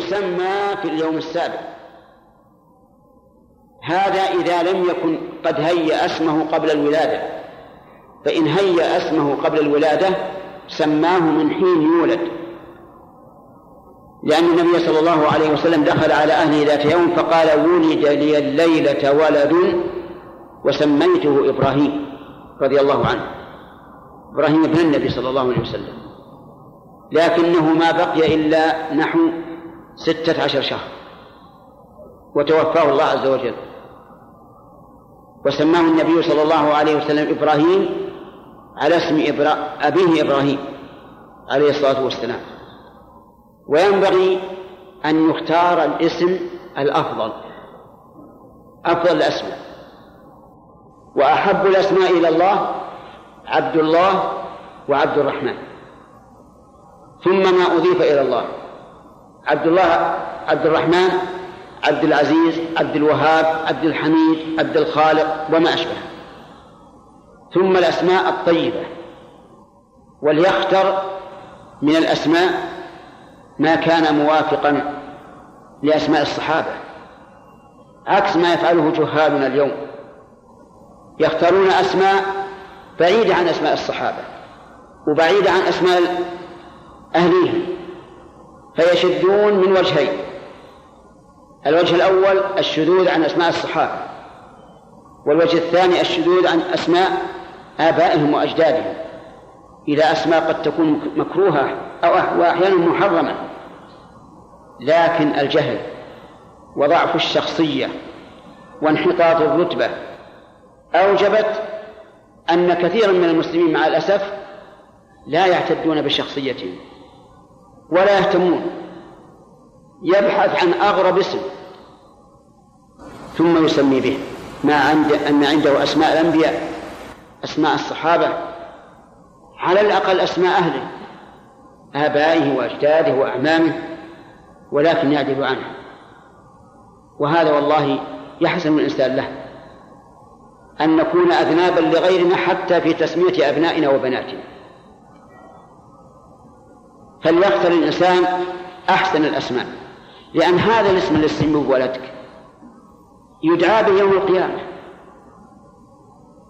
ويسمى في اليوم السابع. هذا إذا لم يكن قد هيأ اسمه قبل الولادة. فإن هيأ اسمه قبل الولادة سماه من حين يولد. لأن النبي صلى الله عليه وسلم دخل على أهله ذات يوم فقال ولد لي الليلة ولد وسميته إبراهيم رضي الله عنه. إبراهيم ابن النبي صلى الله عليه وسلم. لكنه ما بقي إلا نحو ستة عشر شهر. وتوفاه الله عز وجل. وسماه النبي صلى الله عليه وسلم إبراهيم على اسم إبرا... أبيه إبراهيم عليه الصلاة والسلام. وينبغي أن يختار الاسم الأفضل. أفضل الأسماء. وأحب الأسماء إلى الله عبد الله وعبد الرحمن. ثم ما أضيف إلى الله. عبد الله عبد الرحمن عبد العزيز عبد الوهاب عبد الحميد عبد الخالق وما أشبه. ثم الأسماء الطيبة. وليختر من الأسماء ما كان موافقا لأسماء الصحابة. عكس ما يفعله جهالنا اليوم. يختارون أسماء بعيدة عن أسماء الصحابة وبعيدة عن أسماء أهليهم. فيشدون من وجهين. الوجه الأول الشذوذ عن أسماء الصحابة والوجه الثاني الشذوذ عن أسماء آبائهم وأجدادهم. إلى أسماء قد تكون مكروهة أو وأحيانا محرمة. لكن الجهل وضعف الشخصية وانحطاط الرتبة أوجبت أن كثيرا من المسلمين مع الأسف لا يعتدون بشخصيتهم. ولا يهتمون. يبحث عن أغرب اسم ثم يسمي به. ما عند أن عنده أسماء الأنبياء أسماء الصحابة. على الأقل أسماء أهله آبائه وأجداده وأعمامه ولكن يعدل عنها وهذا والله يحسن الإنسان له أن نكون أذنابا لغيرنا حتى في تسمية أبنائنا وبناتنا. فليختر الإنسان؟ أحسن الأسماء. لأن هذا الاسم اللي تسميه ولدك يدعى به يوم القيامة.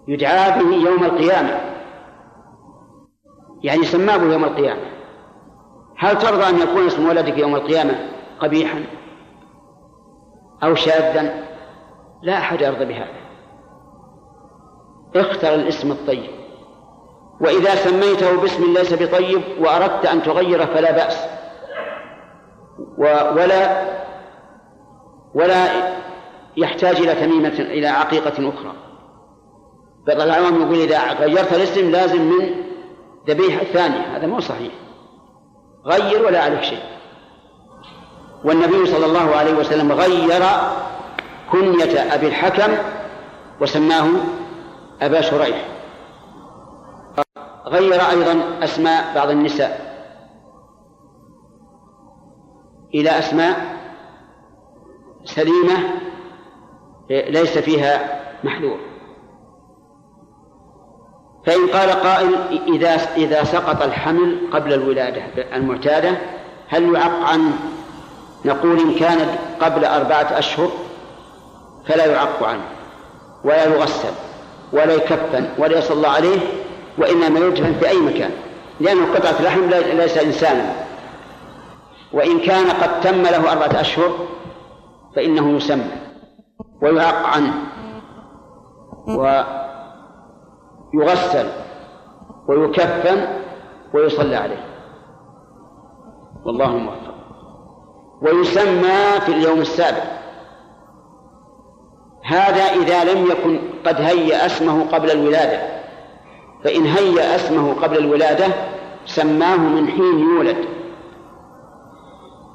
يدعى به يوم القيامة. يعني سماه يوم القيامة. هل ترضى أن يكون اسم ولدك يوم القيامة قبيحا؟ أو شاذا؟ لا أحد يرضى بهذا. اختر الاسم الطيب. وإذا سميته باسم ليس بطيب وأردت أن تغيره فلا بأس. ولا ولا يحتاج إلى تميمة إلى عقيقة أخرى. بعض العوام يقول إذا غيرت الاسم لازم من ذبيحة ثانية. هذا مو صحيح. غير ولا عليك شيء. والنبي صلى الله عليه وسلم غير كنية أبي الحكم وسماه أبا شريح. غير أيضا أسماء بعض النساء إلى أسماء سليمة ليس فيها محذور فإن قال قائل إذا إذا سقط الحمل قبل الولادة المعتادة هل يعق عنه؟ نقول إن كانت قبل أربعة أشهر فلا يعق عنه ولا يغسل ولا يكفن ولا يصلى عليه وإنما يدفن في أي مكان. لأنه قطعة لحم ليس إنسانا. وإن كان قد تم له أربعة أشهر فإنه يسمى ويعق عنه ويغسل ويكفن ويصلى عليه. والله موفق. ويسمى في اليوم السابع. هذا إذا لم يكن قد هيأ اسمه قبل الولادة. فإن هيأ اسمه قبل الولادة سماه من حين يولد.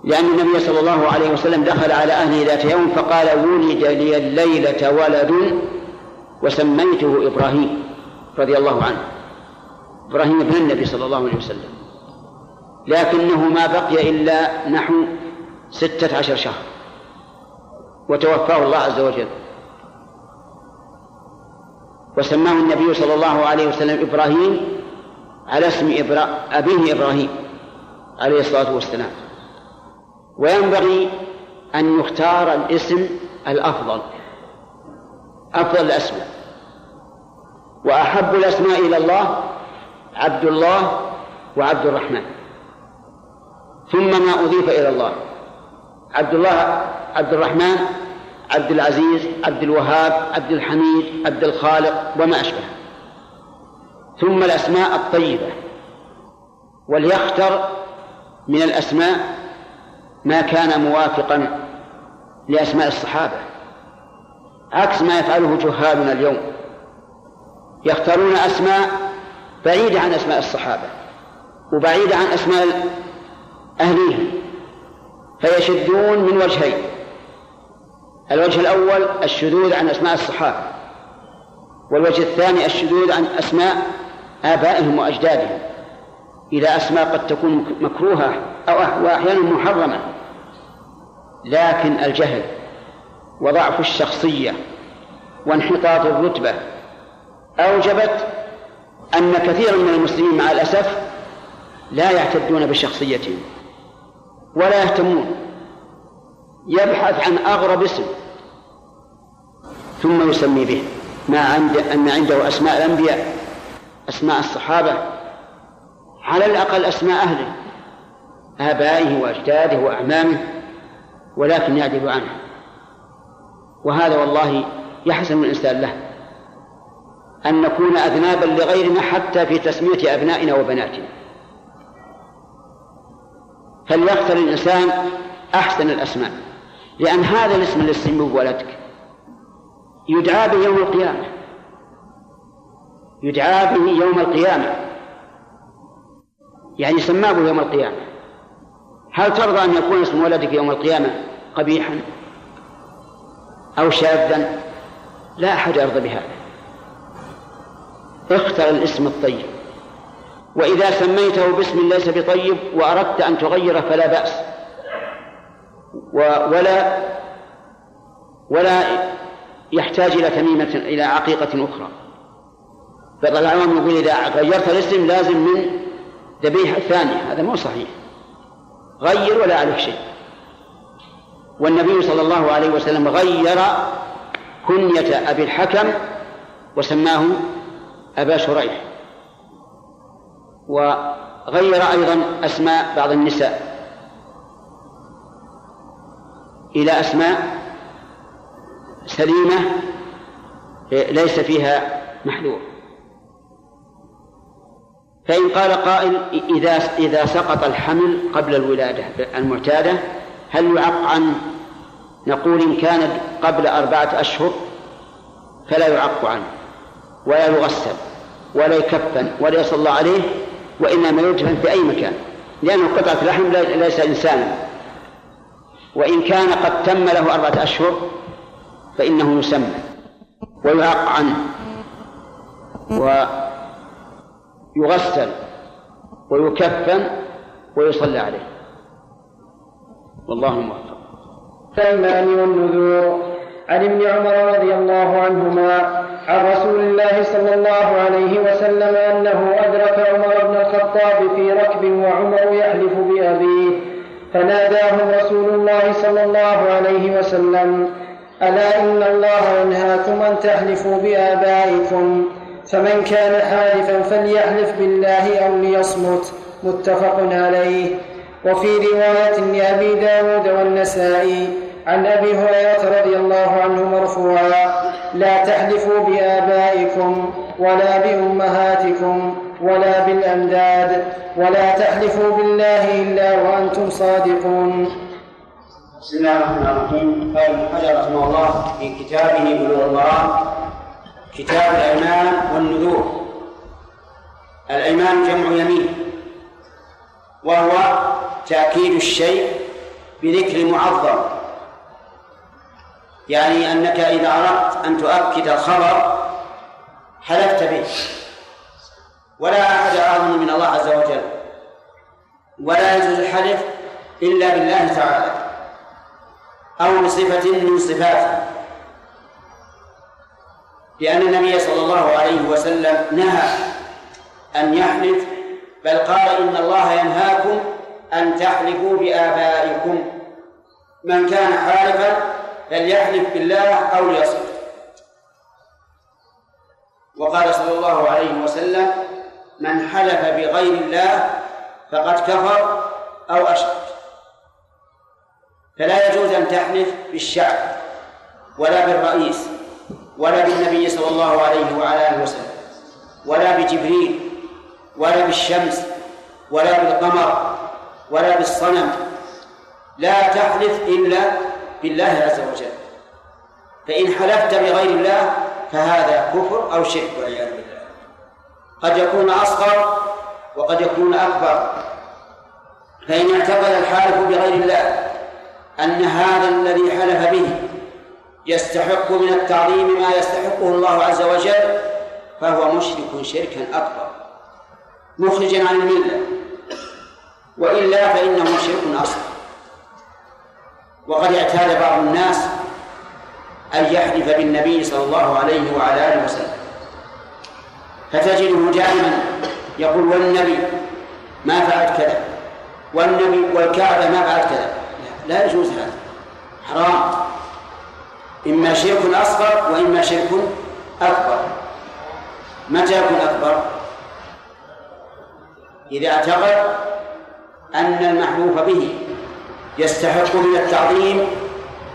لأن النبي صلى الله عليه وسلم دخل على أهله ذات يوم فقال ولد لي الليلة ولد وسميته إبراهيم رضي الله عنه. إبراهيم ابن النبي صلى الله عليه وسلم. لكنه ما بقي إلا نحو ستة عشر شهر. وتوفاه الله عز وجل. وسماه النبي صلى الله عليه وسلم إبراهيم على اسم إبرا... أبيه إبراهيم عليه الصلاة والسلام. وينبغي أن يختار الاسم الأفضل أفضل الأسماء. وأحب الأسماء إلى الله عبد الله وعبد الرحمن. ثم ما أضيف إلى الله عبد الله عبد الرحمن عبد العزيز عبد الوهاب عبد الحميد عبد الخالق وما أشبه. ثم الأسماء الطيبة. وليختر من الأسماء ما كان موافقا لأسماء الصحابة. عكس ما يفعله جهالنا اليوم. يختارون أسماء بعيدة عن أسماء الصحابة وبعيدة عن أسماء أهليهم. فيشدون من وجهين. الوجه الأول الشذوذ عن أسماء الصحابة والوجه الثاني الشذوذ عن أسماء آبائهم وأجدادهم إلى أسماء قد تكون مكروهة أو وأحيانا محرمة. لكن الجهل وضعف الشخصية وانحطاط الرتبة أوجبت أن كثيرا من المسلمين مع الأسف لا يعتدون بشخصيتهم ولا يهتمون يبحث عن أغرب اسم ثم يسمي به. ما عند أن عنده أسماء الأنبياء أسماء الصحابة. على الأقل أسماء أهله آبائه وأجداده وأعمامه ولكن يعدل عنه. وهذا والله يحسن الإنسان له أن نكون أذنابا لغيرنا حتى في تسمية أبنائنا وبناتنا. فليختر الإنسان أحسن الأسماء. لأن هذا الاسم اللي تسميه ولدك يدعى به يوم القيامة. يدعى به يوم القيامة. يعني سماه يوم القيامة. هل ترضى أن يكون اسم ولدك يوم القيامة قبيحا أو شاذا؟ لا أحد يرضى بهذا. اختر الاسم الطيب. وإذا سميته باسم ليس بطيب وأردت أن تغيره فلا بأس. ولا ولا يحتاج إلى تميمة إلى عقيقة أخرى. بعض العوام يقول إذا غيرت الاسم لازم من ذبيحة ثانية. هذا مو صحيح. غير ولا عليك شيء. والنبي صلى الله عليه وسلم غير كنية أبي الحكم وسماه أبا شريح. وغير أيضا أسماء بعض النساء. إلى أسماء سليمة ليس فيها محذور. فإن قال قائل إذا إذا سقط الحمل قبل الولادة المعتادة هل يعق عنه نقول إن كانت قبل أربعة أشهر؟ فلا يعق عنه ولا يغسل ولا يكفن ولا يصلى عليه وإنما يدفن في أي مكان. لأنه قطعة لحم ليس إنسانا. وإن كان قد تم له أربعة أشهر فإنه يسمى ويعق عنه ويغسل ويكفن ويصلى عليه. والله موفق. الأيمان والنذور عن ابن عمر رضي الله عنهما عن رسول الله صلى الله عليه وسلم أنه أدرك عمر بن الخطاب في ركب وعمر يحلف بأبيه. فناداهم رسول الله صلى الله عليه وسلم ألا إن الله ينهاكم أن تحلفوا بآبائكم؟ فمن كان حالفا فليحلف بالله أو ليصمت. متفق عليه. وفي رواية لأبي داود والنسائي عن أبي هريرة رضي الله عنه مرفوعا لا تحلفوا بآبائكم ولا بأمهاتكم. ولا بالأنداد ولا تحلفوا بالله إلا وأنتم صادقون. بسم الله الرحمن الرحيم. قال ابن حجر رحمه الله في كتابه بلوغ المرام كتاب الأيمان والنذور. الأيمان جمع يمين وهو تأكيد الشيء بذكر معظم. يعني أنك إذا أردت أن تؤكد الخبر حلفت به. ولا أحد أعظم من الله عز وجل. ولا يجوز الحلف إلا بالله تعالى. أو بصفة من صفاته لأن النبي صلى الله عليه وسلم نهى أن يحلف بل قال إن الله ينهاكم أن تحلفوا بآبائكم. من كان حالفا فليحلف بالله أو ليصمت. وقال صلى الله عليه وسلم من حلف بغير الله فقد كفر أو أشرك. فلا يجوز أن تحلف بالشعب ولا بالرئيس ولا بالنبي صلى الله عليه وعلى آله وسلم ولا بجبريل ولا بالشمس ولا بالقمر ولا بالصنم. لا تحلف إلا بالله عز وجل. فإن حلفت بغير الله فهذا كفر أو شرك والعياذ قد يكون أصغر وقد يكون أكبر. فإن اعتقد الحالف بغير الله أن هذا الذي حلف به يستحق من التعظيم ما يستحقه الله عز وجل فهو مشرك شركا أكبر مخرجا عن الملة. وإلا فإنه شرك أصغر. وقد اعتاد بعض الناس أن يحلف بالنبي صلى الله عليه وعلى آله وسلم. فتجده دائما يقول والنبي ما فعلت كذا. والنبي والكعبة ما فعلت كذا. لا يجوز هذا. حرام. إما شرك أصغر وإما شرك أكبر. متى يكون أكبر؟ إذا اعتقد أن المحلوف به يستحق من التعظيم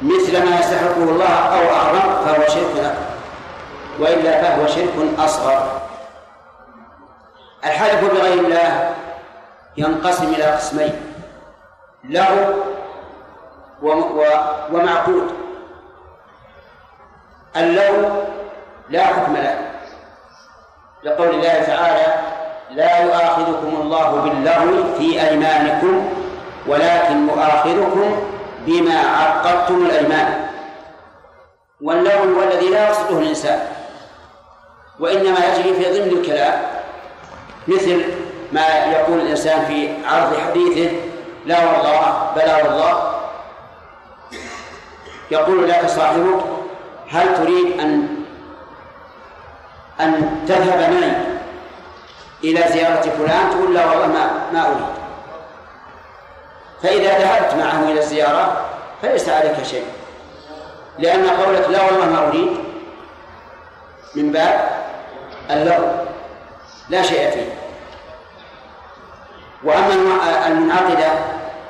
مثل ما يستحقه الله أو أعظم فهو شرك أكبر. وإلا فهو شرك أصغر. الحلف بغير الله ينقسم إلى قسمين له ومعقود. اللو لا حكم له. لقول الله تعالى لا يؤاخذكم الله باللغو في أيمانكم ولكن مؤاخذكم بما عقدتم الأيمان. واللغو هو الذي لا يقصده الإنسان وإنما يجري في ضمن الكلام. مثل ما يقول الإنسان في عرض حديثه لا والله بلا والله. يقول لك صاحبك هل تريد أن أن تذهب معي إلى زيارة فلان؟ تقول لا والله ما ما أريد. فإذا ذهبت معه إلى الزيارة فليس عليك شيء لأن قولك لا والله ما أريد. من باب اللغو لا شيء فيه. وأما المنعقدة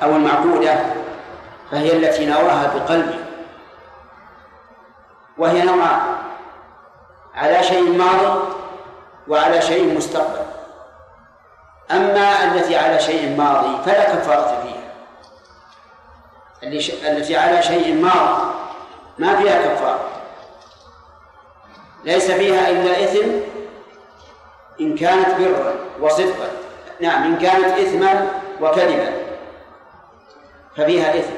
أو المعقودة فهي التي نواها بقلبه وهي نوعان على شيء ماضي وعلى شيء مستقبل. أما التي على شيء ماضي فلا كفارة فيها. التي على شيء ماضي ما فيها كفارة. ليس فيها إلا إثم إن كانت برا وصدقا. نعم إن كانت إثما وكذبا ففيها إثم.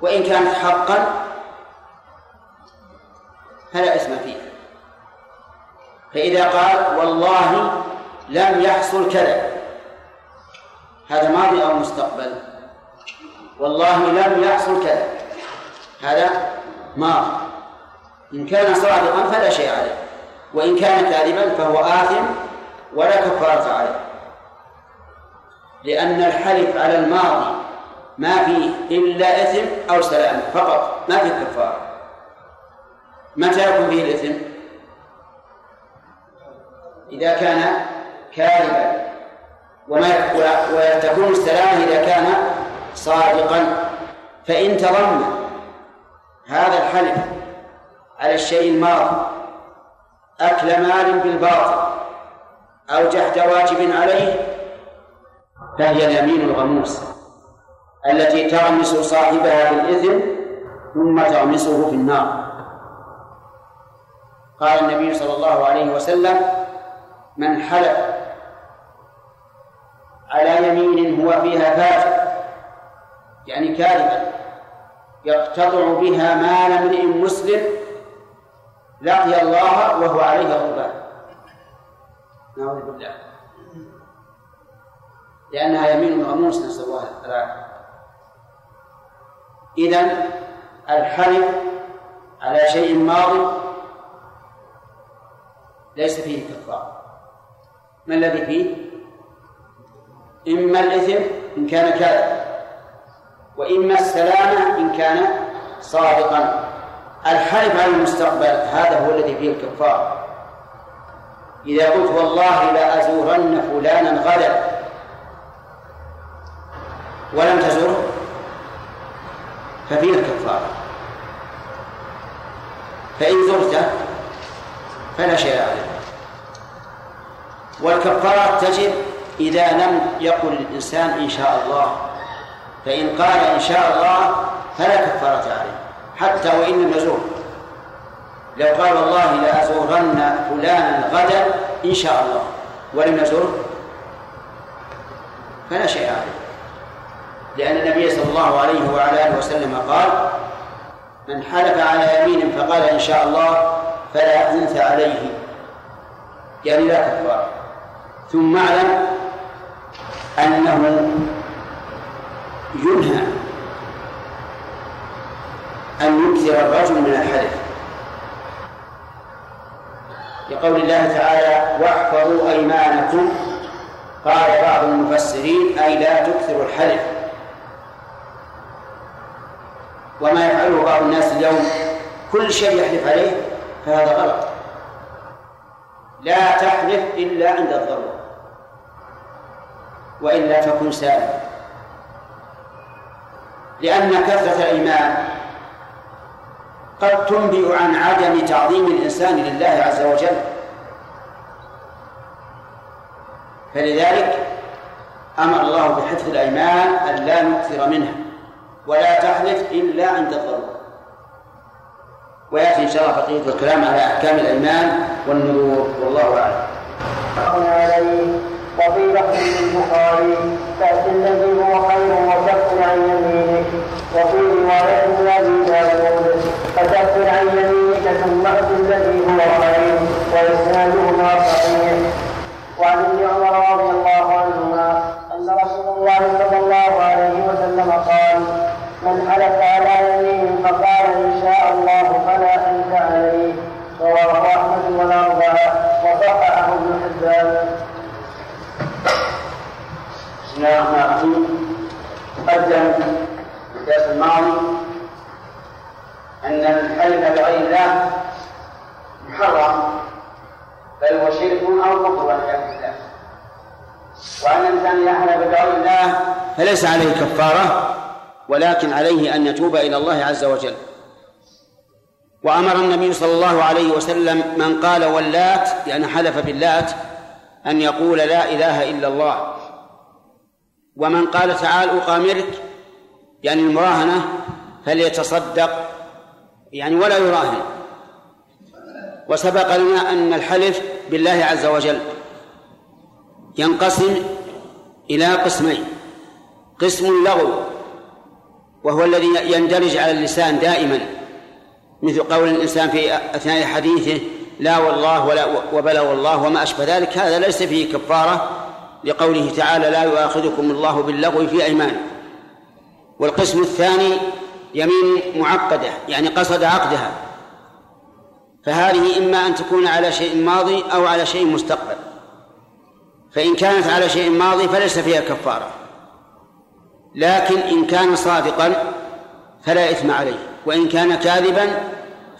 وإن كانت حقا فلا إثم فيها. فإذا قال والله لم يحصل كذا هذا ماضي أو مستقبل؟ والله لم يحصل كذا هذا ماضي. إن كان صادقا فلا شيء عليه وإن كان كاذبا فهو آثم ولا كفارة عليه. لأن الحلف على الماضي ما فيه إلا إثم أو سلام فقط ما فيه كفارة متى يكون فيه الإثم؟ إذا كان كاذبا وما وتكون السلامة إذا كان صادقا فإن تضمن هذا الحلف على الشيء الماضي أكل مال بالباطل أو جحد واجب عليه فهي اليمين الغموس التي تغمس صاحبها بالإثم ثم تغمسه في النار. قال النبي صلى الله عليه وسلم من حلف على يمين هو فيها فاجر يعني كاذبا يقتطع بها مال امرئ مسلم لقي الله وهو عليه غضبان. نعوذ بالله. لأنها يمين غموس نسأل الله العافية إذا الحلف على شيء ماضي ليس فيه كفارة ما الذي فيه؟ إما الإثم إن كان كاذبا وإما السلامة إن كان صادقا. الحلف على المستقبل هذا هو الذي فيه الكفار. إذا قلت والله لأزورن فلانا غدا. ولم تزره ففيه الكفارة فإن زرته فلا شيء عليه. والكفارة تجب إذا لم يقل الإنسان إن شاء الله. فإن قال إن شاء الله فلا كفارة عليه. حتى وإن لم يزور لو قال والله لأزورن فلانا غدا إن شاء الله. ولم يزره فلا شيء عليه. لأن النبي صلى الله عليه وعلى آله وسلم قال من حلف على يمين فقال إن شاء الله فلا أنث عليه. يعني لا كفار. ثم اعلم أنه ينهى أن يكثر الرجل من الحلف. لقول الله تعالى واحفظوا أيمانكم. قال بعض المفسرين أي لا تكثروا الحلف. وما يفعله بعض الناس اليوم كل شيء يحلف عليه فهذا غلط. لا تحلف إلا عند الضرورة. وإلا تكن سالما. لأن كثرة الإيمان قد تنبئ عن عدم تعظيم الإنسان لله عز وجل. فلذلك أمر الله بحفظ الأيمان أن لا نكثر منها ولا تحلف إلا عند الضرورة ويأتي إن شاء الله بقية الكلام على أحكام الأيمان والنذور والله أعلم. وفي لفظ البخاري تأتي الذي هو خير وكف عن يمينك. وفي رواية أبي داود فتكفر عن يمينك ثم أت الذي هو خير وإسنادهما صحيح. وعن ابن عمر رضي الله عنهما أن رسول الله صلى الله عليه وسلم قال من حلف على يمين فقال إن شاء الله فلا أنت عليه. رواه أحمد والأربعة وصححه ابن حبان. بسم الله الرحمن الرحيم. قدم في الدرس الماضي. أن الحلف بغير الله محرم بل هو شرك أو كفر والعياذ بالله. وأن الإنسان إذا حلف بغير الله فليس عليه كفارة. ولكن عليه أن يتوب إلى الله عز وجل. وأمر النبي صلى الله عليه وسلم من قال واللات يعني حلف باللات أن يقول لا إله إلا الله. ومن قال تعال أقامرك يعني المراهنة فليتصدق يعني ولا يراهن. وسبق لنا أن الحلف بالله عز وجل ينقسم إلى قسمين قسم لغو وهو الذي يندرج على اللسان دائما. مثل قول الإنسان في أثناء حديثه لا والله ولا وبلا والله وما أشبه ذلك. هذا ليس فيه كفارة لقوله تعالى لا يؤاخذكم الله باللغو في أيمانكم والقسم الثاني يمين معقدة يعني قصد عقدها. فهذه إما أن تكون على شيء ماضي أو على شيء مستقبل. فإن كانت على شيء ماضي فليس فيها كفارة. لكن إن كان صادقا فلا إثم عليه وإن كان كاذبا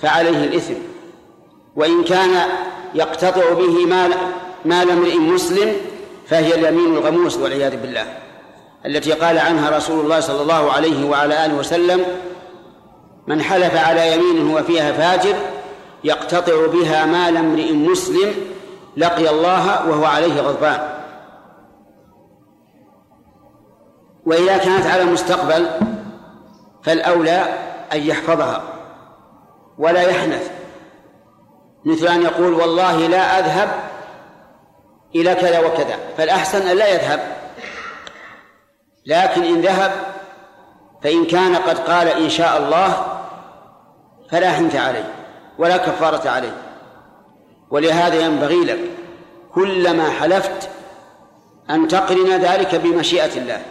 فعليه الإثم وإن كان يقتطع به مال مال امرئ مسلم فهي اليمين الغموس والعياذ بالله. التي قال عنها رسول الله صلى الله عليه وعلى آله وسلم من حلف على يمين هو فيها فاجر يقتطع بها مال امرئ مسلم لقي الله وهو عليه غضبان. وإذا كانت على المستقبل فالأولى أن يحفظها ولا يحنث مثل أن يقول والله لا أذهب إلى كذا وكذا فالأحسن أن لا يذهب. لكن إن ذهب فإن كان قد قال إن شاء الله فلا حنث عليه ولا كفارة عليه. ولهذا ينبغي لك كلما حلفت أن تقرن ذلك بمشيئة الله.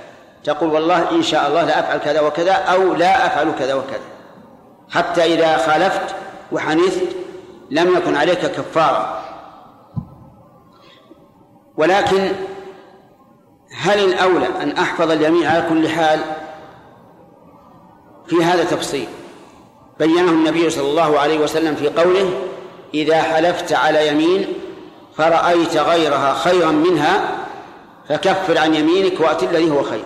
تقول والله إن شاء الله لا أفعل كذا وكذا أو لا أفعل كذا وكذا. حتى إذا خالفت وحنثت لم يكن عليك كفارة. ولكن هل الأولى أن أحفظ اليمين على كل حال؟ في هذا تفصيل. بينه النبي صلى الله عليه وسلم في قوله إذا حلفت على يمين فرأيت غيرها خيرا منها فكفر عن يمينك وأت الذي هو خير.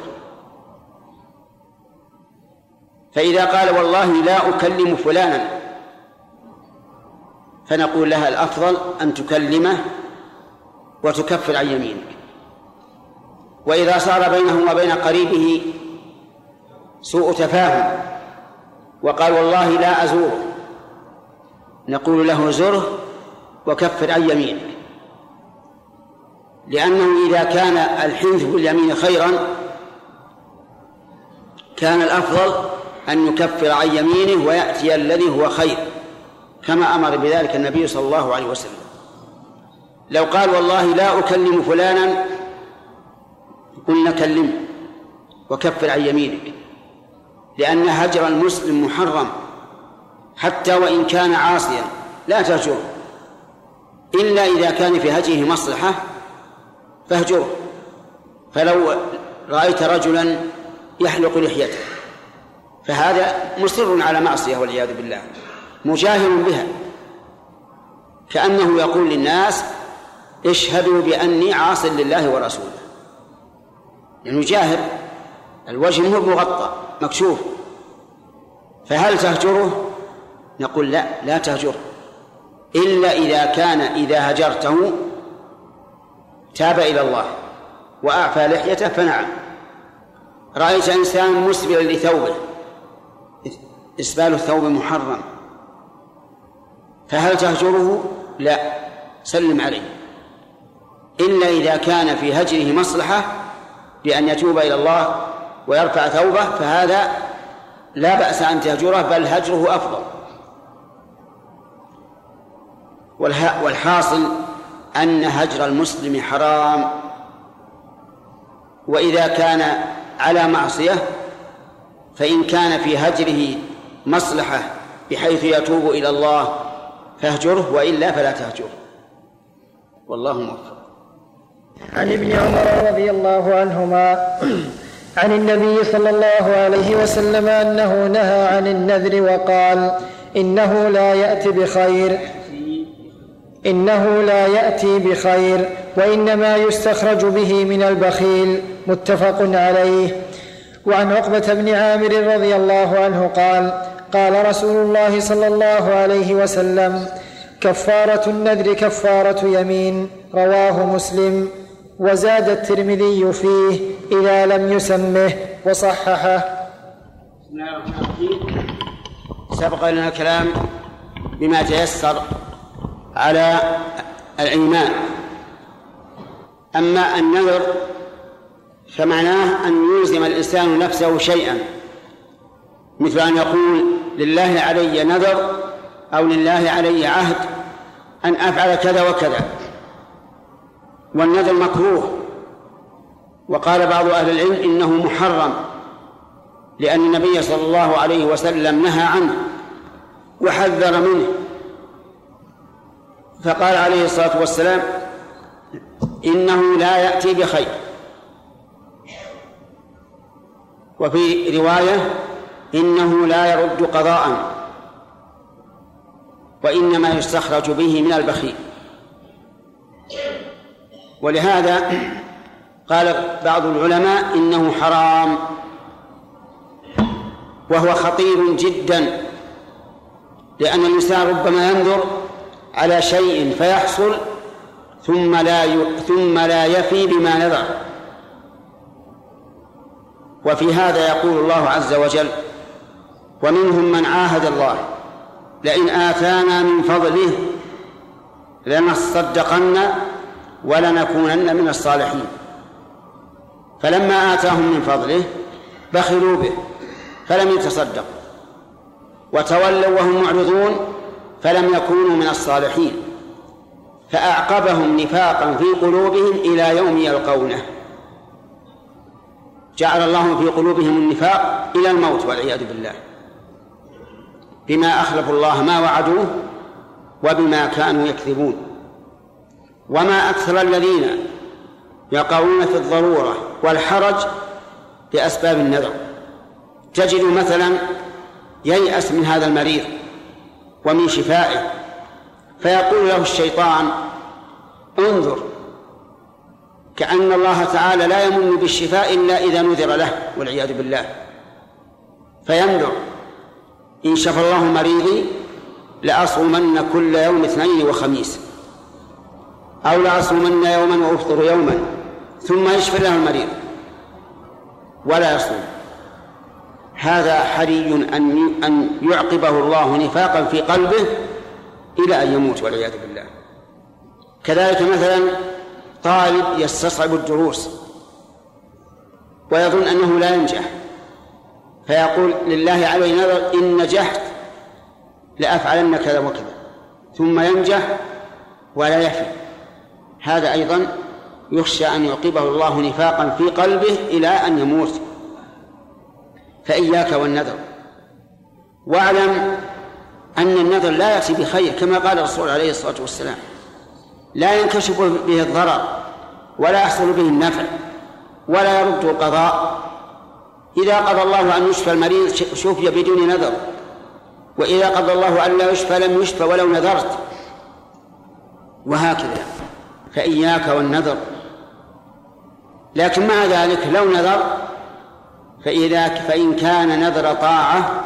فإذا قال والله لا أكلم فلانا فنقول لها الأفضل أن تكلمه وتكفر عن يمينك. وإذا صار بينه وبين قريبه سوء تفاهم وقال والله لا أزوره نقول له زره وكفر عن يمينك. لأنه إذا كان الحنث باليمين خيرا كان الأفضل أن يكفر عن يمينه ويأتي الذي هو خير كما أمر بذلك النبي صلى الله عليه وسلم. لو قال والله لا أكلم فلانا قلنا كلمه وكفر عن يمينك لأن هجر المسلم محرم حتى وإن كان عاصيا. لا تهجره. إلا إذا كان في هجره مصلحة فاهجره. فلو رأيت رجلا يحلق لحيته. فهذا مصر على معصية والعياذ بالله مجاهر بها. كأنه يقول للناس اشهدوا بأني عاص لله ورسوله. يعني جاهر الوجه مو مغطى مكشوف. فهل تهجره؟ نقول لا لا تهجره إلا إذا كان إذا هجرته تاب إلى الله وأعفى لحيته فنعم. رأيت إنسان مسبلا لثوبه. إسبال الثوب محرم. فهل تهجره؟ لا. سلم عليه. إلا إذا كان في هجره مصلحة بأن يتوب إلى الله ويرفع ثوبه فهذا لا بأس أن تهجره بل هجره أفضل. والحاصل أن هجر المسلم حرام. وإذا كان على معصية فإن كان في هجره مصلحة بحيث يتوب إلى الله فاهجره وإلا فلا تهجره. والله موفق. عن ابن عمر رضي الله عنهما عن النبي صلى الله عليه وسلم أنه نهى عن النذر وقال إنه لا يأتي بخير إنه لا يأتي بخير وإنما يستخرج به من البخيل. متفق عليه. وعن عقبة بن عامر رضي الله عنه قال قال رسول الله صلى الله عليه وسلم كفارة النذر كفارة يمين. رواه مسلم. وزاد الترمذي فيه إذا لم يسمه وصححه. سبق لنا الكلام بما تيسر على الإيمان. أما النذر فمعناه أن يلزم الإنسان نفسه شيئا. مثل أن يقول لله علي نذر أو لله علي عهد أن أفعل كذا وكذا. والنذر مكروه. وقال بعض أهل العلم إنه محرم لأن النبي صلى الله عليه وسلم نهى عنه وحذر منه. فقال عليه الصلاة والسلام إنه لا يأتي بخير. وفي رواية إنه لا يرد قضاء وإنما يستخرج به من البخيل. ولهذا قال بعض العلماء إنه حرام وهو خطير جدا لأن الإنسان ربما ينظر على شيء فيحصل ثم لا ي... ثم لا يفي بما نذر. وفي هذا يقول الله عز وجل ومنهم من عاهد الله. لئن آتانا من فضله لنصدقن ولنكونن من الصالحين. فلما آتاهم من فضله بخلوا به فلم يتصدقوا. وتولوا وهم معرضون فلم يكونوا من الصالحين. فأعقبهم نفاقا في قلوبهم إلى يوم يلقونه. جعل الله في قلوبهم النفاق إلى الموت والعياذ بالله. بما أخلفوا الله ما وعدوه وبما كانوا يكذبون. وما أكثر الذين يقعون في الضرورة والحرج بأسباب النذر. تجد مثلا ييأس من هذا المريض ومن شفائه فيقول له الشيطان انظر كأن الله تعالى لا يمن بالشفاء إلا إذا نذر له والعياذ بالله. فينذر إن شفى الله مريضي لأصومن كل يوم اثنين وخميس. أو لأصومن يوما وأفطر يوما. ثم يشفي له المريض. ولا يصوم. هذا حري أن أن يعقبه الله نفاقا في قلبه إلى أن يموت والعياذ بالله. كذلك مثلا طالب يستصعب الدروس ويظن أنه لا ينجح. فيقول لله علي نذر إن نجحت لأفعلن كذا وكذا ثم ينجح ولا يفي. هذا أيضا يخشى أن يعقبه الله نفاقا في قلبه إلى أن يموت. فإياك والنذر. واعلم أن النذر لا يأتي بخير كما قال الرسول عليه الصلاة والسلام لا ينكشف به الضرر ولا يحصل به النفع ولا يرد القضاء إذا قضى الله أن يشفى المريض شفي بدون نذر. وإذا قضى الله أن لا يشفى لم يشفى ولو نذرت. وهكذا. فإياك والنذر. لكن مع ذلك لو نذر فإذا فإن كان نذر طاعة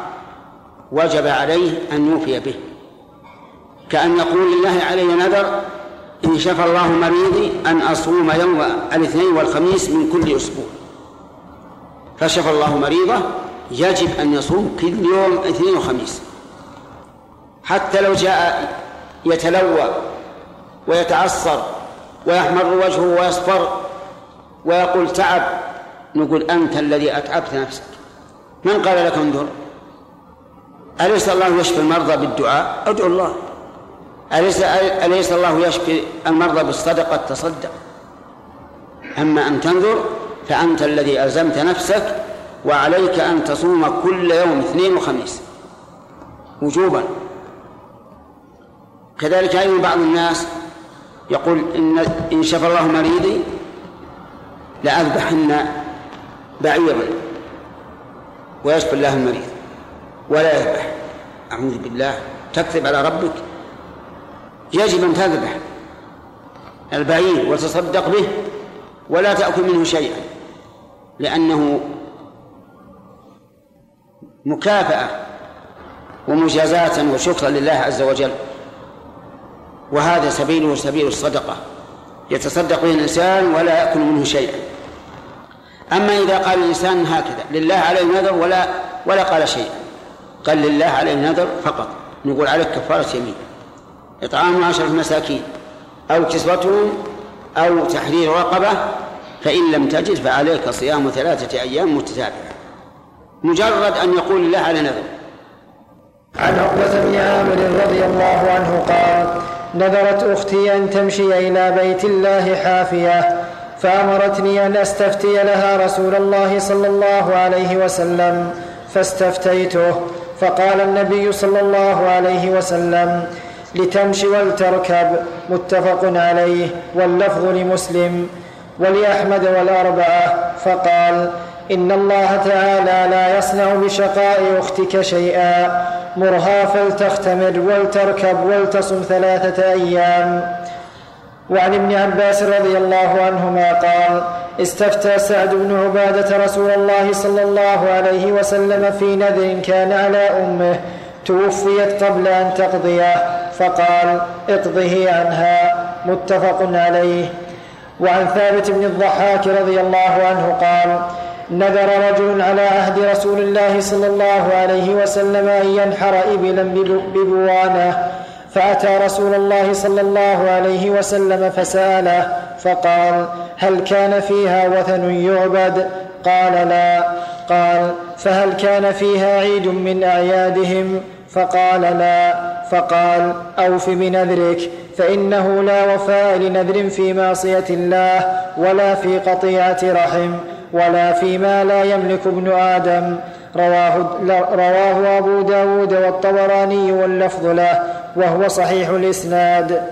وجب عليه أن يوفي به. كأن يقول لله علي نذر إن شفى الله مريضي أن أصوم يوم الاثنين والخميس من كل أسبوع. فشفى الله مريضه يجب أن يصوم كل يوم اثنين وخميس. حتى لو جاء يتلوى ويتعصر ويحمر وجهه ويصفر ويقول تعب نقول أنت الذي أتعبت نفسك. من قال لك انظر؟ أليس الله يشفي المرضى بالدعاء؟ أدعو الله. أليس أليس الله يشفي المرضى بالصدقة؟ تصدق. أما أن تنظر فأنت الذي ألزمت نفسك وعليك أن تصوم كل يوم اثنين وخميس وجوبا. كذلك أيضا بعض الناس يقول إن إن شفى الله مريضي لأذبحن بعيرا ويشفي الله المريض ولا يذبح. أعوذ بالله. تكذب على ربك. يجب أن تذبح البعير وتصدق به ولا تأكل منه شيئا. لأنه مكافأة ومجازاة وشكرا لله عز وجل. وهذا سبيله سبيل الصدقة. يتصدق به الإنسان ولا يأكل منه شيئا. أما إذا قال الإنسان هكذا لله عليه نذر ولا ولا قال شيئا. قال لله عليه نذر فقط. نقول عليك كفارة يمين. إطعام عشرة مساكين أو كسوتهم أو تحرير رقبة فإن لم تجد فعليك صيام ثلاثة أيام متتابعة. مجرد أن يقول الله على نذر. عن عقبة بن عامر رضي الله عنه قال نذرت أختي أن تمشي إلى بيت الله حافية فأمرتني أن أستفتي لها رسول الله صلى الله عليه وسلم فاستفتيته فقال النبي صلى الله عليه وسلم لتمشي ولتركب متفق عليه واللفظ لمسلم. ولأحمد والأربعة فقال إن الله تعالى لا يصنع بشقاء أختك شيئا مرها فلتختمر ولتركب ولتصم ثلاثة أيام. وعن ابن عباس رضي الله عنهما قال استفتى سعد بن عبادة رسول الله صلى الله عليه وسلم في نذر كان على أمه توفيت قبل أن تقضيه فقال اقضه عنها متفق عليه. وعن ثابت بن الضحاك رضي الله عنه قال نذر رجل على عهد رسول الله صلى الله عليه وسلم أن ينحر إبلا ببوانة فأتى رسول الله صلى الله عليه وسلم فسأله فقال هل كان فيها وثن يعبد؟ قال لا. قال فهل كان فيها عيد من أعيادهم؟ فقال لا. فقال أوف بنذرك. فإنه لا وفاء لنذر في معصية الله ولا في قطيعة رحم ولا فيما لا يملك ابن آدم. رواه, رواه أبو داود والطبراني واللفظ له وهو صحيح الإسناد.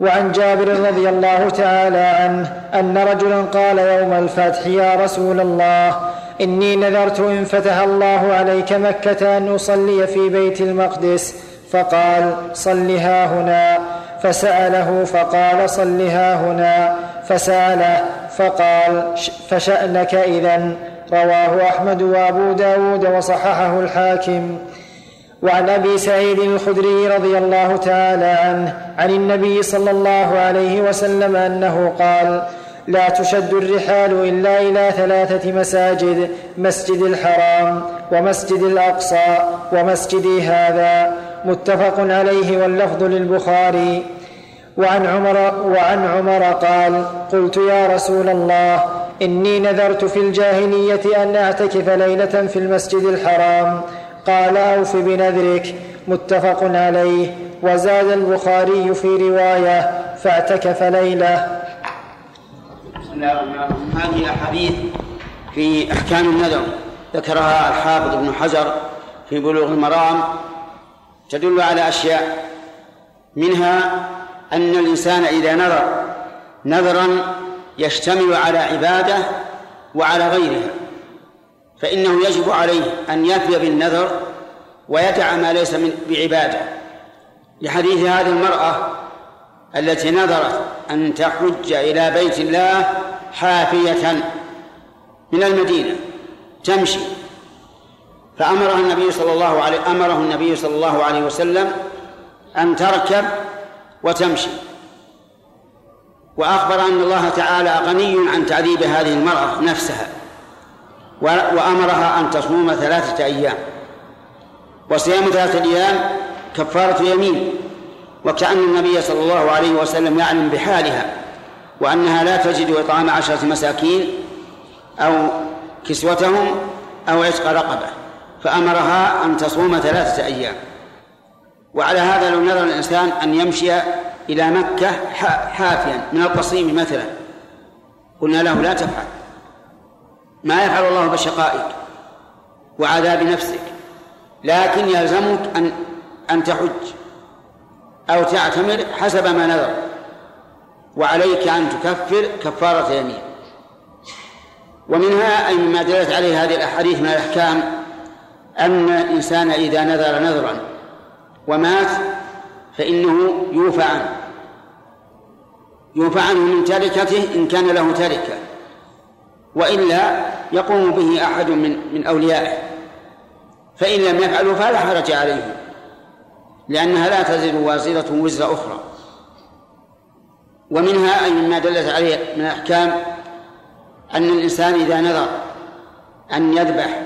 وعن جابر رضي الله تعالى عنه أن رجلا قال يوم الفتح يا رسول الله إني نذرت إن فتح الله عليك مكة أن أصلي في بيت المقدس. فقال صلها هنا. فسأله فقال صلها هنا. فسأله فقال فشأنك إذا رواه أحمد وأبو داود وصححه الحاكم. وعن أبي سعيد الخدري رضي الله تعالى عنه عن النبي صلى الله عليه وسلم أنه قال لا تشد الرحال إلا إلى ثلاثة مساجد مسجد الحرام ومسجد الأقصى ومسجدي هذا. متفق عليه واللفظ للبخاري. وعن عمر وعن عمر قال قلت يا رسول الله إني نذرت في الجاهلية أن أعتكف ليلة في المسجد الحرام. قال أوف بنذرك. متفق عليه. وزاد البخاري في رواية فاعتكف ليلة. بسم الله الرحمن الرحيم. هذه أحاديث في أحكام النذر. ذكرها الحافظ ابن حجر في بلوغ المرام. تدل على أشياء. منها أن الإنسان إذا نذر نذرا يشتمل على عبادة وعلى غيرها فإنه يجب عليه أن يفي بالنذر ويدع ما ليس من بعبادة. لحديث هذه المرأة التي نذرت أن تحج إلى بيت الله حافية من المدينة تمشي فأمرها النبي صلى الله عليه أمره النبي صلى الله عليه وسلم أن تركب وتمشي. وأخبر أن الله تعالى غني عن تعذيب هذه المرأة نفسها وأمرها أن تصوم ثلاثة أيام. وصيام ثلاثة أيام كفارة يمين وكأن النبي صلى الله عليه وسلم يعلم بحالها وأنها لا تجد إطعام عشرة مساكين أو كسوتهم أو عتق رقبة. فأمرها أن تصوم ثلاثة أيام. وعلى هذا لو نظر الإنسان أن يمشي إلى مكة حافيا من القصيم مثلا. قلنا له لا تفعل. ما يفعل الله بشقائك وعذاب نفسك لكن يلزمك أن أن تحج أو تعتمر حسب ما نذر. وعليك أن تكفر كفارة يمين. ومنها أي مما دلت عليه هذه الأحاديث من الأحكام أن الإنسان إذا نذر نذرا ومات فإنه يوفى عنه. يوفى عنه من تركته إن كان له تركة وإلا يقوم به أحد من من أوليائه. فإن لم يفعلوا فلا حرج عليه لأنها لا تزر وازرة وزر أخرى. ومنها أي مما دلت عليه من الأحكام أن الإنسان إذا نذر أن يذبح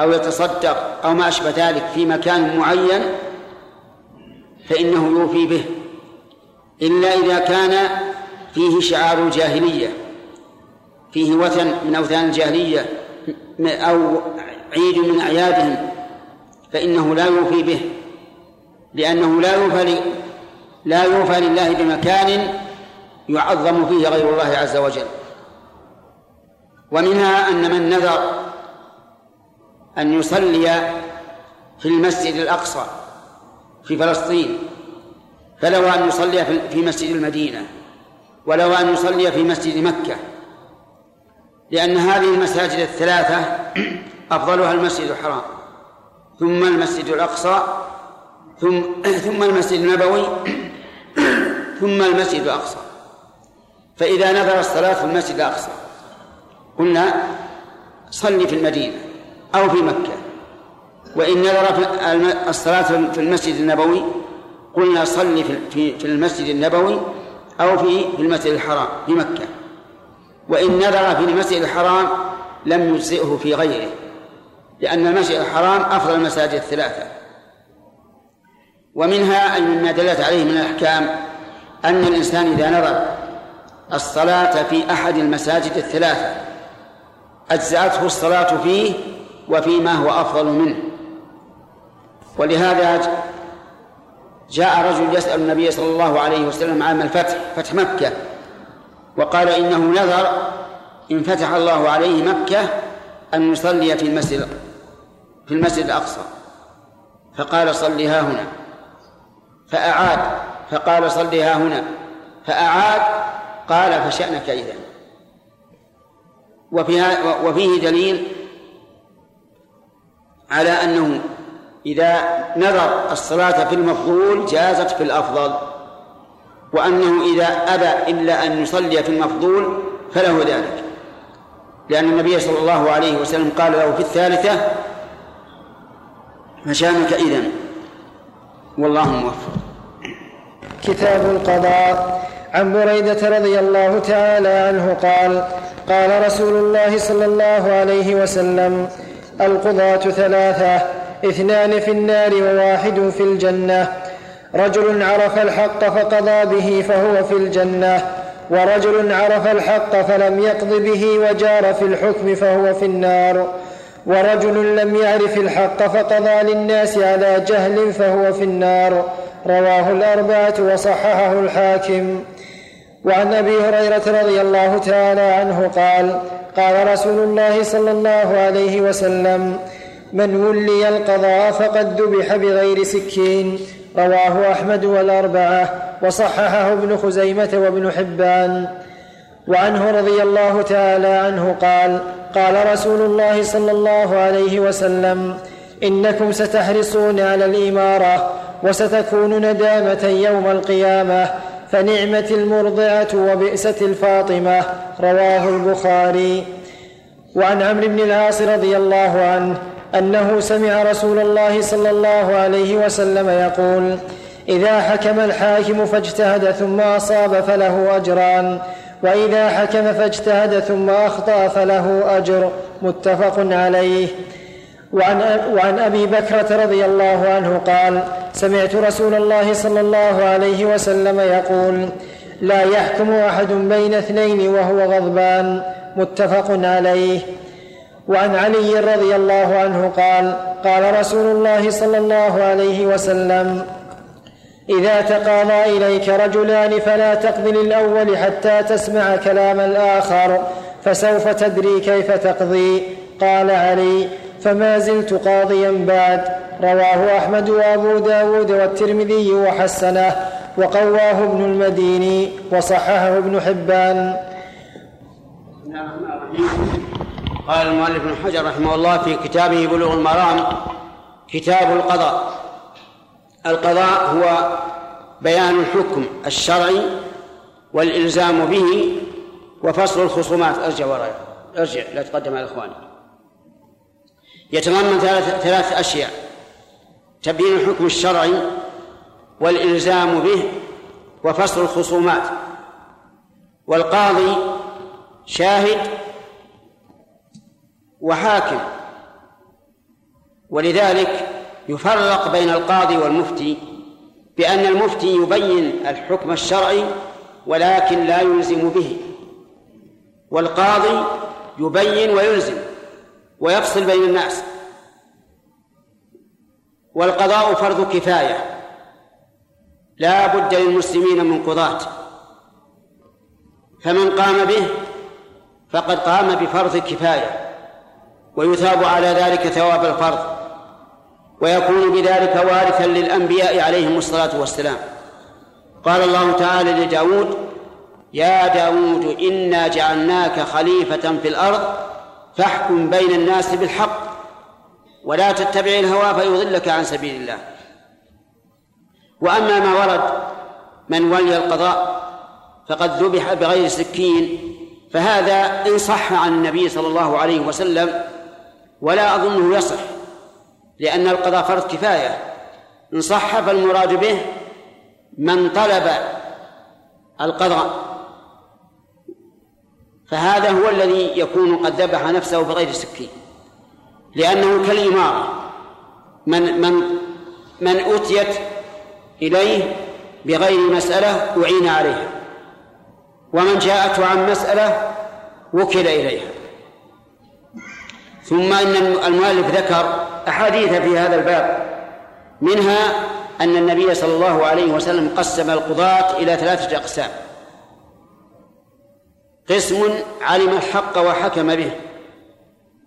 أو يتصدق أو ما أشبه ذلك في مكان معين فإنه يوفي به إلا إذا كان فيه شعار الجاهلية فيه وثن من أوثان الجاهلية أو عيد من أعيادهم فإنه لا يوفي به لأنه لا يوفى لا يوفى لله بمكان يعظم فيه غير الله عز وجل. ومنها أن من نذر أن يصلي في المسجد الأقصى في فلسطين فلو أن يصلي في مسجد المدينة ولو أن يصلي في مسجد مكة. لأن هذه المساجد الثلاثة أفضلها المسجد الحرام ثم المسجد الأقصى ثم ثم المسجد النبوي ثم المسجد الأقصى. فإذا نذر الصلاة في المسجد الأقصى قلنا صلي في المدينة. أو في مكة. وإن نذر الصلاة في المسجد النبوي قلنا صلي في المسجد النبوي أو في المسجد الحرام في مكة. وإن نذر في المسجد الحرام لم يجزئه في غيره لأن المسجد الحرام أفضل المساجد الثلاثة. ومنها أي مما دلت عليه من الأحكام أن الإنسان إذا نظر الصلاة في أحد المساجد الثلاثة أجزأته الصلاة فيه وفيما هو أفضل منه. ولهذا جاء رجل يسأل النبي صلى الله عليه وسلم عام الفتح فتح مكة وقال إنه نذر إن فتح الله عليه مكة أن يصلي في المسجد في المسجد الأقصى. فقال صلي ها هنا. فأعاد فقال صلي ها هنا. فأعاد قال فشأنك إذا. وفيها وفيه دليل على أنه إذا نذر الصلاة في المفضول جازت في الأفضل وأنه إذا أبى إلا أن يصلي في المفضول فله ذلك. لأن النبي صلى الله عليه وسلم قال له في الثالثة فشانك إذن. والله موفق. كتاب القضاء. عن بريدة رضي الله تعالى عنه قال قال رسول الله صلى الله عليه وسلم القضاة ثلاثة اثنان في النار وواحد في الجنة. رجل عرف الحق فقضى به فهو في الجنة. ورجل عرف الحق فلم يقض به وجار في الحكم فهو في النار. ورجل لم يعرف الحق فقضى للناس على جهل فهو في النار. رواه الأربعة وصححه الحاكم. وعن أبي هريرة رضي الله تعالى عنه قال قال رسول الله صلى الله عليه وسلم من ولي القضاء فقد ذبح بغير سكين. رواه أحمد والأربعة وصححه ابن خزيمة وابن حبان. وعنه رضي الله تعالى عنه قال قال رسول الله صلى الله عليه وسلم إنكم ستحرصون على الإمارة وستكون ندامة يوم القيامة فنعمة المرضعة وبئسة الفاطمة رواه البخاري. وعن عمرو بن العاص رضي الله عنه أنه سمع رسول الله صلى الله عليه وسلم يقول إذا حكم الحاكم فاجتهد ثم أصاب فله اجران وإذا حكم فاجتهد ثم أخطأ فله أجر. متفق عليه. وعن, وعن أبي بكرة رضي الله عنه قال سمعت رسول الله صلى الله عليه وسلم يقول لا يحكم أحد بين اثنين وهو غضبان. متفق عليه. وعن علي رضي الله عنه قال قال رسول الله صلى الله عليه وسلم إذا تقاضى إليك رجلان فلا تقض للاول حتى تسمع كلام الآخر فسوف تدري كيف تقضي. قال علي فما زلت قاضيا بعد. رواه أحمد وأبو داود والترمذي وحسنه وقواه ابن المديني وصححه ابن حبان. قال المؤلف ابن حجر رحمه الله في كتابه بلوغ المرام كتاب القضاء. القضاء هو بيان الحكم الشرعي والإلزام به وفصل الخصومات. أرجع وراء أرجع لا تقدم على إخواني. يتضمن ثلاث ثلاث أشياء. تبيين الحكم الشرعي والإلزام به وفصل الخصومات. والقاضي شاهد وحاكم. ولذلك يفرق بين القاضي والمفتي بأن المفتي يبين الحكم الشرعي ولكن لا يلزم به. والقاضي يبين ويلزم. ويفصل بين الناس. والقضاء فرض كفاية. لا بد للمسلمين من قضاة. فمن قام به فقد قام بفرض كفاية. ويثاب على ذلك ثواب الفرض. ويكون بذلك وارثا للأنبياء عليهم الصلاة والسلام. قال الله تعالى لداود يا داود إنا جعلناك خليفة في الأرض فاحكم بين الناس بالحق ولا تتبع الهوى فيضلك عن سبيل الله. وأما ما ورد من ولي القضاء فقد ذبح بغير سكين فهذا إن صح عن النبي صلى الله عليه وسلم ولا أظنه يصح لأن القضاء فرض كفاية. إن صح فالمراد به من طلب القضاء. فهذا هو الذي يكون قد ذبح نفسه بغير سكين. لأنه كالإمارة. من من من أتيت إليه بغير مسألة أعين عليها. ومن جاءته عن مسألة وكل إليها. ثم إن المؤلف ذكر أحاديث في هذا الباب. منها أن النبي صلى الله عليه وسلم قسم القضاة إلى ثلاثة أقسام. قسم علم الحق وحكم به.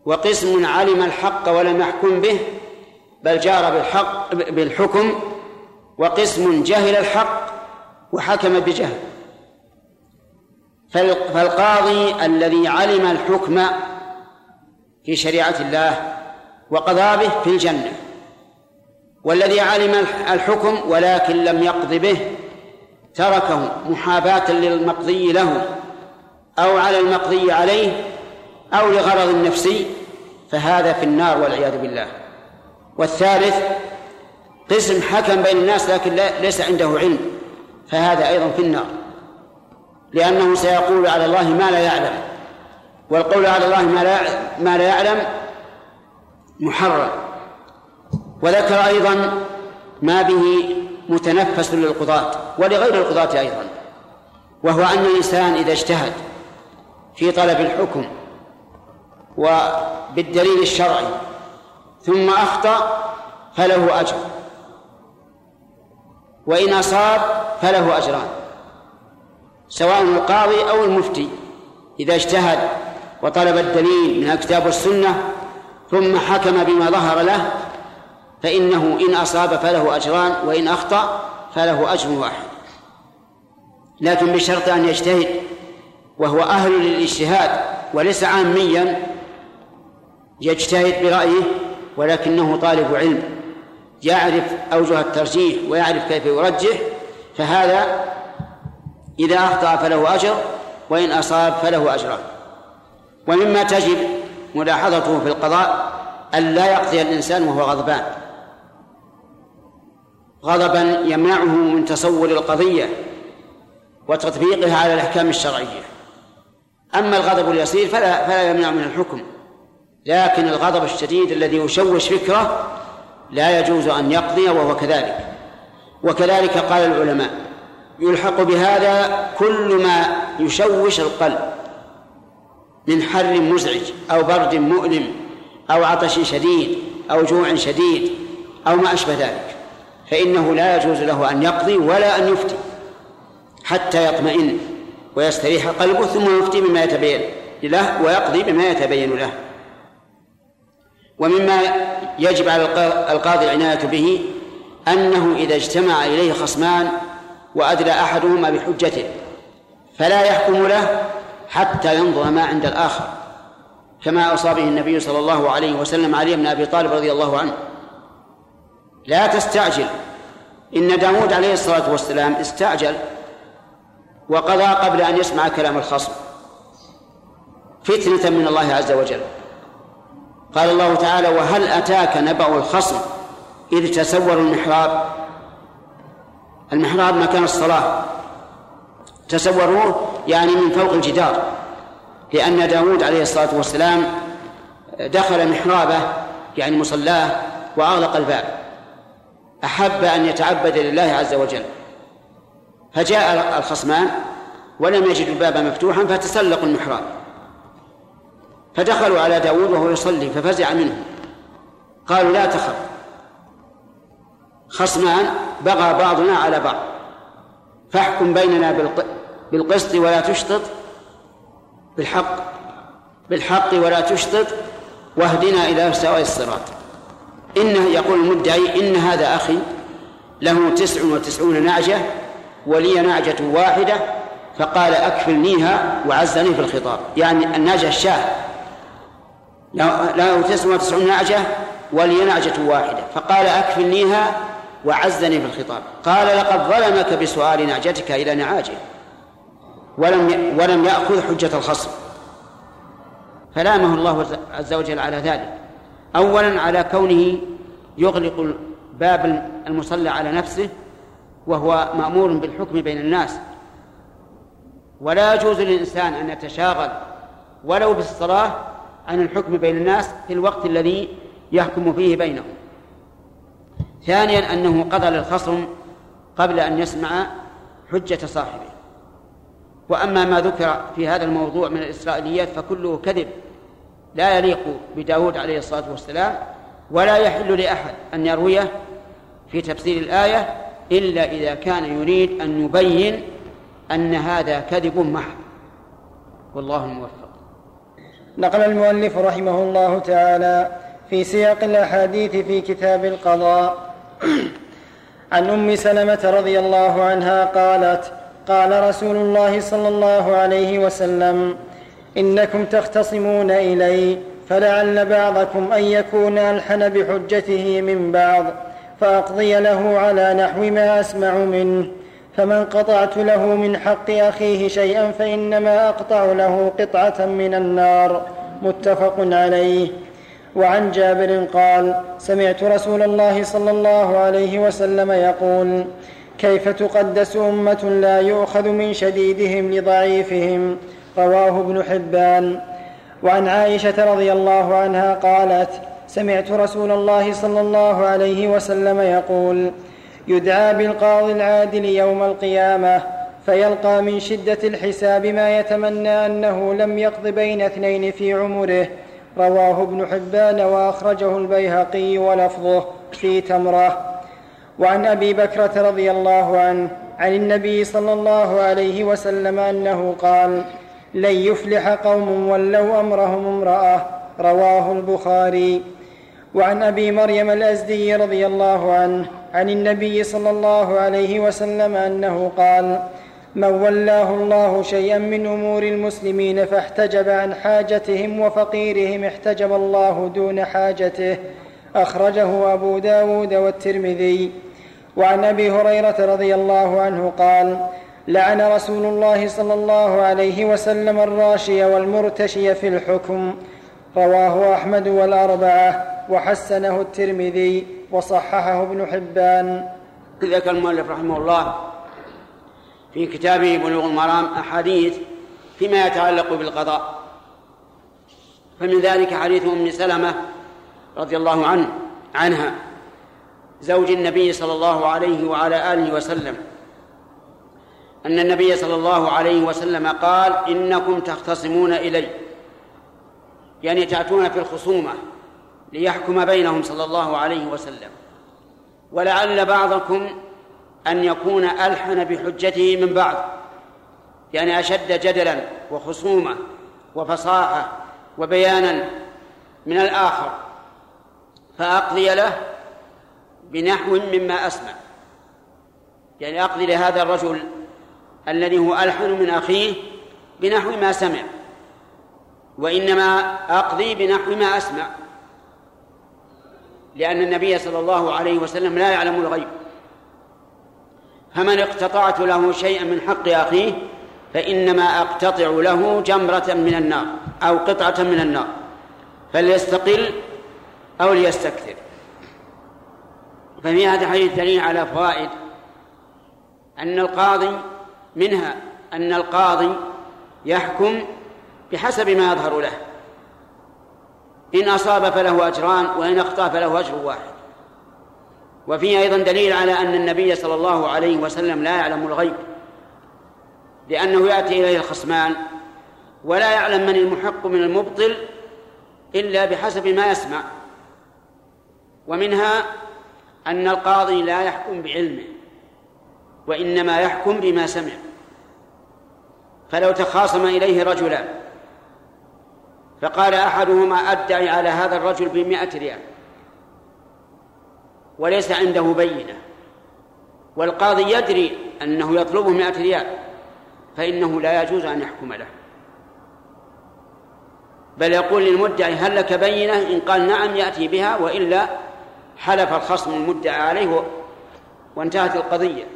وقسم علم الحق ولم يحكم به بل جار بالحق بالحكم. وقسم جهل الحق وحكم بجهل. فالقاضي الذي علم الحكم في شريعة الله وقضى به في الجنة. والذي علم الحكم ولكن لم يقض به تركه محاباة للمقضي له. أو على المقضي عليه أو لغرض نفسي فهذا في النار والعياذ بالله. والثالث قسم حكم بين الناس لكن ليس عنده علم فهذا أيضا في النار. لأنه سيقول على الله ما لا يعلم والقول على الله ما لا ما لا يعلم محرم. وذكر أيضا ما به متنفس للقضاة ولغير القضاة أيضا وهو أن الإنسان إذا اجتهد في طلب الحكم وبالدليل الشرعي ثم أخطأ فله أجر وإن أصاب فله أجران سواء القاضي أو المفتي إذا اجتهد وطلب الدليل من الكتاب والسنة ثم حكم بما ظهر له فإنه إن أصاب فله أجران وإن أخطأ فله أجر واحد. لكن بشرط أن يجتهد وهو أهل للاجتهاد وليس عاميا يجتهد برأيه ولكنه طالب علم يعرف أوجه الترجيح ويعرف كيف يرجح فهذا إذا أخطأ فله أجر وإن أصاب فله أجران. ومما تجب ملاحظته في القضاء أن لا يقضي الإنسان وهو غضبان. غضبا يمنعه من تصور القضية وتطبيقها على الأحكام الشرعية. أما الغضب اليسير فلا فلا يمنع من الحكم. لكن الغضب الشديد الذي يشوش فكره لا يجوز أن يقضي وهو كذلك. وكذلك قال العلماء يلحق بهذا كل ما يشوش القلب من حر مزعج أو برد مؤلم أو عطش شديد أو جوع شديد أو ما أشبه ذلك. فإنه لا يجوز له أن يقضي ولا أن يفتي حتى يطمئن ويستريح قلبه ثم يفتي بما يتبين له ويقضي بما يتبين له. ومما يجب على القاضي العناية به أنه إذا اجتمع إليه خصمان وأدلى أحدهما بحجته فلا يحكم له حتى ينظر ما عند الآخر كما أوصى به النبي صلى الله عليه وسلم علي بن أبي طالب رضي الله عنه. لا تستعجل. إن داود عليه الصلاة والسلام استعجل وقضى قبل أن يسمع كلام الخصم. فتنة من الله عز وجل. قال الله تعالى وهل أتاك نبأ الخصم إذ تسوروا المحراب؟ المحراب مكان الصلاة. تسوروه يعني من فوق الجدار. لأن داود عليه الصلاة والسلام دخل محرابه يعني مصلاه وأغلق الباب. أحب أن يتعبد لله عز وجل. فجاء الخصمان ولم يجدوا الباب مفتوحا فتسلقوا المحراب. فدخلوا على داود وهو يصلي ففزع منه قالوا لا تخف. خصمان بغى بعضنا على بعض. فاحكم بيننا بالقسط ولا تشطط. بالحق بالحق ولا تشطط. واهدنا إلى سواء الصراط. إنه يقول المدعي إن هذا أخي له تسع وتسعون نعجة. ولي نعجة واحدة فقال أكفلنيها وعزني في الخطاب. يعني النعجة الشاة. له تسع وتسعون نعجة ولي نعجة واحدة. فقال أكفلنيها وعزني في الخطاب. قال لقد ظلمك بسؤال نعجتك إلى نعاجه. ولم ولم يأخذ حجة الخصم. فلامه الله عز وجل على ذلك. أولا على كونه يغلق باب المصلى على نفسه وهو مأمور بالحكم بين الناس. ولا يجوز للإنسان أن يتشاغل ولو بالصلاة عن الحكم بين الناس في الوقت الذي يحكم فيه بينهم. ثانيا أنه قضى للخصم قبل أن يسمع حجة صاحبه. وأما ما ذكر في هذا الموضوع من الإسرائيليات فكله كذب. لا يليق بداود عليه الصلاة والسلام ولا يحل لأحد أن يرويه في تفسير الآية إلا إذا كان يريد أن يبين أن هذا كذب محض. والله الموفق. نقل المؤلف رحمه الله تعالى في سياق الأحاديث في كتاب القضاء. عن أم سلمة رضي الله عنها قالت قال رسول الله صلى الله عليه وسلم إنكم تختصمون إلي فلعل بعضكم أن يكون ألحن بحجته من بعض. فأقضي له على نحو ما أسمع منه فمن قطعت له من حق أخيه شيئا فإنما أقطع له قطعة من النار متفق عليه. وعن جابر قال سمعت رسول الله صلى الله عليه وسلم يقول كيف تقدس أمة لا يؤخذ من شديدهم لضعيفهم؟ رواه ابن حبان. وعن عائشة رضي الله عنها قالت سمعت رسول الله صلى الله عليه وسلم يقول يدعى بالقاضي العادل يوم القيامة فيلقى من شدة الحساب ما يتمنى أنه لم يقض بين اثنين في عمره. رواه ابن حبان وأخرجه البيهقي ولفظه في تمرة. وعن أبي بكرة رضي الله عنه عن النبي صلى الله عليه وسلم أنه قال لن يفلح قوم ولوا أمرهم امرأة. رواه البخاري. وعن أبي مريم الأزدي رضي الله عنه عن النبي صلى الله عليه وسلم أنه قال من ولاه الله شيئا من أمور المسلمين فاحتجب عن حاجتهم وفقيرهم احتجب الله دون حاجته أخرجه أبو داود والترمذي. وعن أبي هريرة رضي الله عنه قال لعن رسول الله صلى الله عليه وسلم الراشي والمرتشي في الحكم رواه أحمد والأربعة وحسنه الترمذي وصححه ابن حبان. ذكر المؤلف رحمه الله في كتابه بلوغ المرام أحاديث فيما يتعلق بالقضاء فمن ذلك حديث أم سلمة رضي الله عنه عنها زوج النبي صلى الله عليه وعلى آله وسلم. أن النبي صلى الله عليه وسلم قال إنكم تختصمون إلي يعني تأتون في الخصومة. ليحكم بينهم صلى الله عليه وسلم. ولعل بعضكم أن يكون ألحن بحجته من بعض يعني أشد جدلا وخصومه وفصاحة وبيانا من الآخر فأقضي له بنحو مما أسمع. يعني أقضي لهذا الرجل الذي هو ألحن من أخيه بنحو ما سمع وإنما أقضي بنحو ما أسمع. لأن النبي صلى الله عليه وسلم لا يعلم الغيب. فمن اقتطعت له شيئا من حق أخيه فإنما أقتطع له جمرة من النار أو قطعة من النار فليستقل أو ليستكثر. ففي هذا الحديث دليل على فوائد أن القاضي منها أن القاضي يحكم بحسب ما يظهر له. إن أصاب فله أجران وإن أخطأ فله أجر واحد. وفيه أيضا دليل على أن النبي صلى الله عليه وسلم لا يعلم الغيب لأنه يأتي إليه الخصمان ولا يعلم من المحق من المبطل إلا بحسب ما يسمع. ومنها أن القاضي لا يحكم بعلمه وإنما يحكم بما سمع. فلو تخاصم إليه رجلان فقال أحدهما أدعي على هذا الرجل بمائة ريال. وليس عنده بينة. والقاضي يدري أنه يطلبه مائة ريال فإنه لا يجوز أن يحكم له. بل يقول للمدعي هل لك بينة؟ إن قال نعم يأتي بها وإلا حلف الخصم المدعى عليه وانتهت القضية.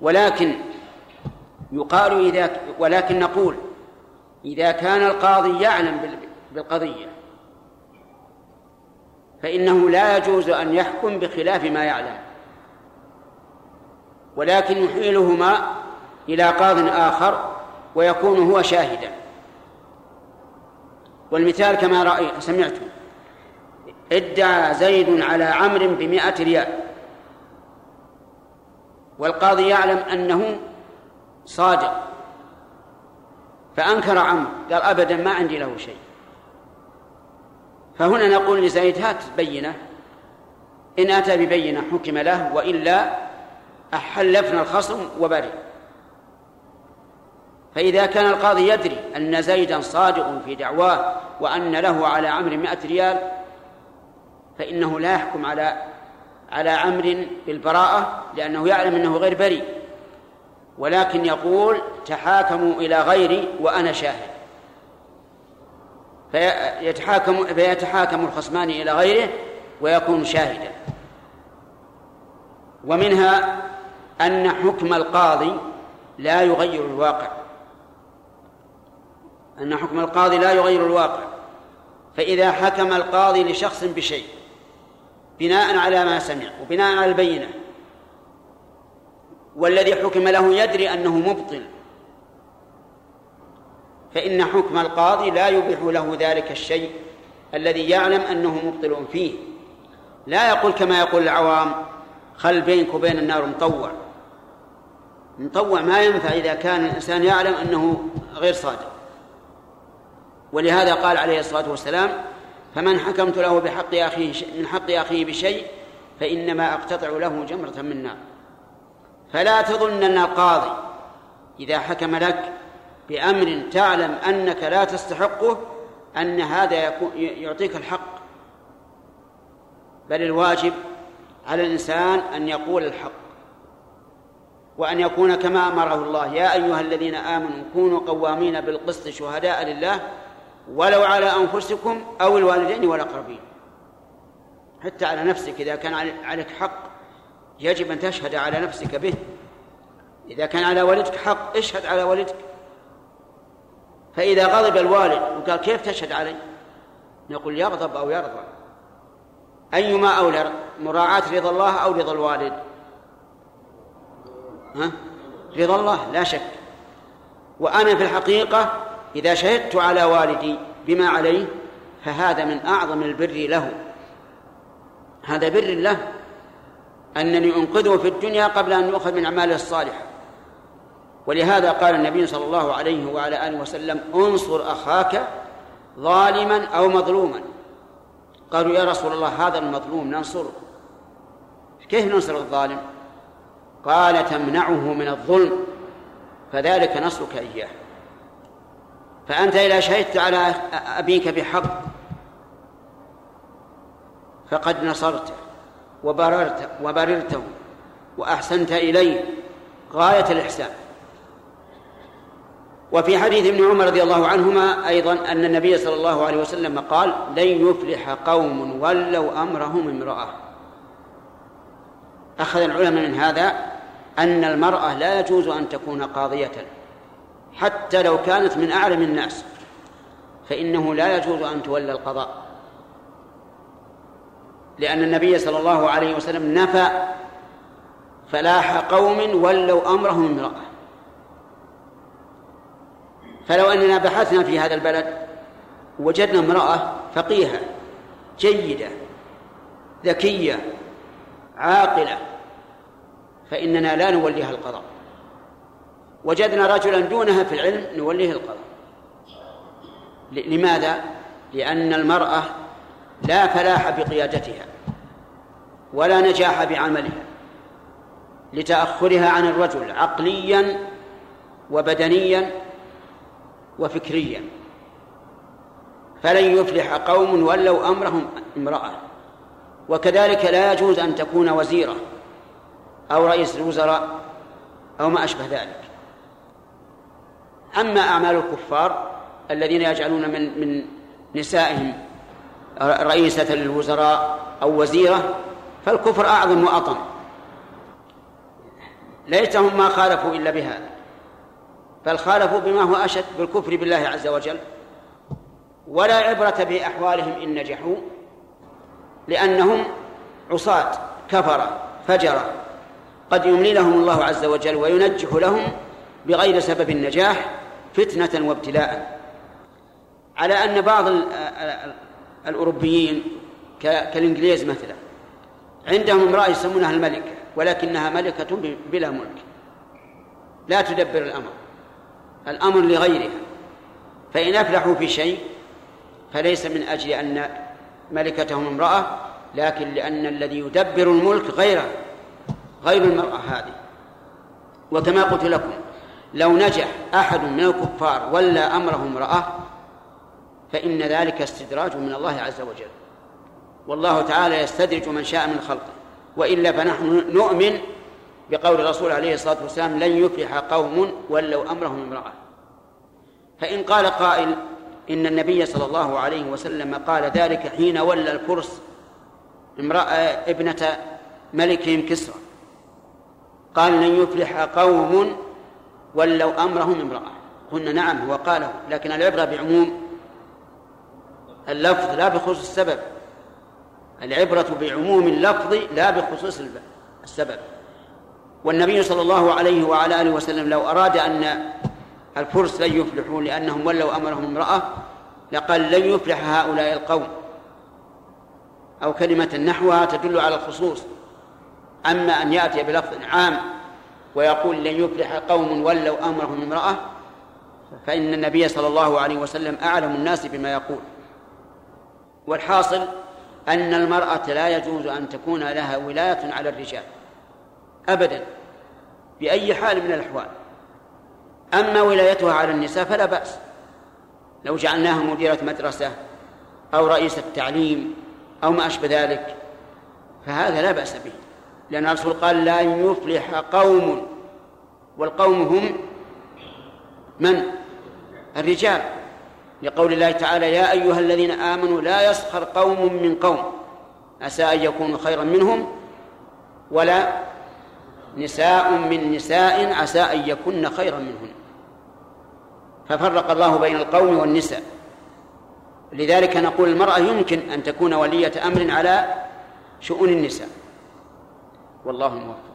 ولكن يقال إذا ولكن نقول إذا كان القاضي يعلم بالقضية فإنه لا يجوز أن يحكم بخلاف ما يعلم ولكن يحيلهما إلى قاض آخر ويكون هو شاهدا. والمثال كما رأي سمعتم ادعى زيد على عمرو بمائة ريال والقاضي يعلم أنه صادق. فأنكر عمرو قال أبدا ما عندي له شيء. فهنا نقول لزيد هات بينة. إن أتى ببينة حكم له وإلا أحلفنا الخصم وبرئ. فإذا كان القاضي يدري أن زيدا صادق في دعواه وأن له على عمرو مائة ريال فإنه لا يحكم على على عمر بالبراءة لأنه يعلم أنه غير بريء. ولكن يقول تحاكموا إلى غيري وأنا شاهد. فيتحاكم فيتحاكم الخصمان إلى غيره ويكون شاهدا. ومنها أن حكم القاضي لا يغير الواقع. أن حكم القاضي لا يغير الواقع. فإذا حكم القاضي لشخص بشيء بناء على ما سمع وبناء على البينة والذي حكم له يدري أنه مبطل. فإن حكم القاضي لا يبيح له ذلك الشيء الذي يعلم أنه مبطل فيه. لا يقول كما يقول العوام خل بينك وبين النار مطوع. مطوع ما ينفع إذا كان الإنسان يعلم أنه غير صادق. ولهذا قال عليه الصلاة والسلام فمن حكمت له بحق أخيه من حق أخيه بشيء فإنما أقتطع له جمرة من نار. فلا تظن أن القاضي إذا حكم لك بأمر تعلم أنك لا تستحقه أن هذا يعطيك الحق. بل الواجب على الإنسان أن يقول الحق وأن يكون كما أمره الله. يا أيها الذين آمنوا كونوا قوامين بالقسط شهداء لله ولو على أنفسكم أو الوالدين والأقربين. حتى على نفسك إذا كان عليك حق يجب أن تشهد على نفسك به. إذا كان على والدك حق اشهد على والدك. فإذا غضب الوالد وقال كيف تشهد علي؟ نقول يغضب أو يرضى. أيما أولى مراعاة رضا الله أو رضا الوالد؟ ها؟ رضا الله لا شك. وأنا في الحقيقة إذا شهدت على والدي بما عليه فهذا من أعظم البر له. هذا بر له. أنني أنقذه في الدنيا قبل أن يؤخذ من أعماله الصالحة. ولهذا قال النبي صلى الله عليه وعلى آله وسلم انصر أخاك ظالما أو مظلوما. قالوا يا رسول الله هذا المظلوم ننصره. كيف ننصر الظالم؟ قال تمنعه من الظلم فذلك نصرك إياه. فأنت إذا شهدت على أبيك بحق فقد نصرته. وبررت وبررته وأحسنت إليه. غاية الإحسان. وفي حديث ابن عمر رضي الله عنهما أيضا أن النبي صلى الله عليه وسلم قال لن يفلح قوم ولوا أمرهم امرأة. أخذ العلماء من هذا أن المرأة لا يجوز أن تكون قاضية حتى لو كانت من أعلم الناس فإنه لا يجوز أن تولى القضاء. لأن النبي صلى الله عليه وسلم نفى فلاح قوم ولوا أمرهم امرأة. فلو أننا بحثنا في هذا البلد وجدنا امرأة فقيهة جيدة ذكية عاقلة فإننا لا نوليها القضاء. وجدنا رجلا دونها في العلم نوليه القضاء. لماذا؟ لأن المرأة لا فلاح بقيادتها. ولا نجاح بعملها لتأخرها عن الرجل عقليا وبدنيا وفكريا. فلن يفلح قوم ولوا أمرهم امرأة. وكذلك لا يجوز أن تكون وزيرة أو رئيس الوزراء أو ما أشبه ذلك. أما أعمال الكفار الذين يجعلون من من نسائهم رئيسة للوزراء أو وزيرة فالكفر أعظم وأطم. ليتهم ما خالفوا إلا بهذا. بل خالفوا بما هو أشد بالكفر بالله عز وجل. ولا عبرة بأحوالهم إن نجحوا لأنهم عصاة كفرة فجرة. قد يملي لهم الله عز وجل وينجح لهم بغير سبب النجاح فتنة وابتلاء. على أن بعض الأوروبيين كالإنجليز مثلا عندهم امرأة يسمونها الملكة ولكنها ملكة بلا ملك. لا تدبر الأمر الأمر لغيرها. فإن أفلحوا في شيء فليس من أجل أن ملكتهم امرأة لكن لأن الذي يدبر الملك غيره غير المرأة هذه. وكما قلت لكم لو نجح أحد من الكفار ولا أمره امرأة فإن ذلك استدراج من الله عز وجل. والله تعالى يستدرج من شاء من خلقه. وإلا فنحن نؤمن بقول الرسول عليه الصلاة والسلام لن يفلح قوم ولوا أمرهم امرأة. فإن قال قائل إن النبي صلى الله عليه وسلم قال ذلك حين ولى الفرس امرأة ابنة ملكهم كسرى. قال لن يفلح قوم ولوا أمرهم امرأة. قلنا نعم هو قاله لكن العبرة بعموم اللفظ لا بخصوص السبب. العبرة بعموم اللفظ لا بخصوص السبب. والنبي صلى الله عليه وعلى آله وسلم لو أراد أن الفرس لن يفلحوا لأنهم ولوا أمرهم امرأة لقال لن يفلح هؤلاء القوم. أو كلمة نحوها تدل على الخصوص. أما أن يأتي بلفظ عام ويقول لن يفلح قوم ولوا أمرهم امرأة فإن النبي صلى الله عليه وسلم أعلم الناس بما يقول. والحاصل أن المرأة لا يجوز أن تكون لها ولاية على الرجال. أبدا. بأي حال من الأحوال. أما ولايتها على النساء فلا بأس. لو جعلناها مديرة مدرسة أو رئيسة تعليم أو ما أشبه ذلك فهذا لا بأس به. لأن الرسول قال لا يفلح قوم. والقوم هم من؟ الرجال. لقول الله تعالى يا أيها الذين آمنوا لا يسخر قوم من قوم. عسى أن يكونوا خيرا منهم ولا نساء من نساء عسى أن يكن خيرا منهن. ففرق الله بين القوم والنساء. لذلك نقول المرأة يمكن أن تكون ولية أمر على شؤون النساء. والله الموفق.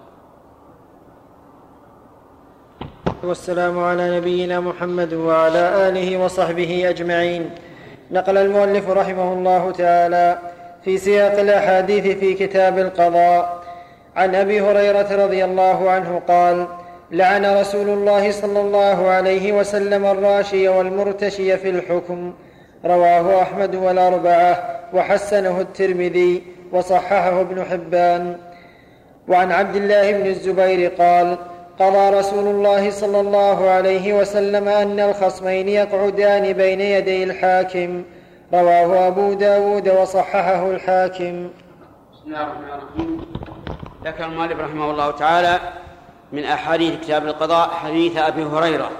والسلام على نبينا محمد وعلى آله وصحبه أجمعين. نقل المؤلف رحمه الله تعالى في سياق الأحاديث في كتاب القضاء. عن أبي هريرة رضي الله عنه قال لعن رسول الله صلى الله عليه وسلم الراشي والمرتشي في الحكم. رواه أحمد والأربعة وحسنه الترمذي وصححه ابن حبان. وعن عبد الله بن الزبير قال قضى رسول الله صلى الله عليه وسلم أن الخصمين يقعدان بين يدي الحاكم. رواه أبو داود وصححه الحاكم. بسم الله الرحمن الرحيم. ذكر المؤلف رحمه الله تعالى من أحاديث كتاب القضاء حديث أبي هريرة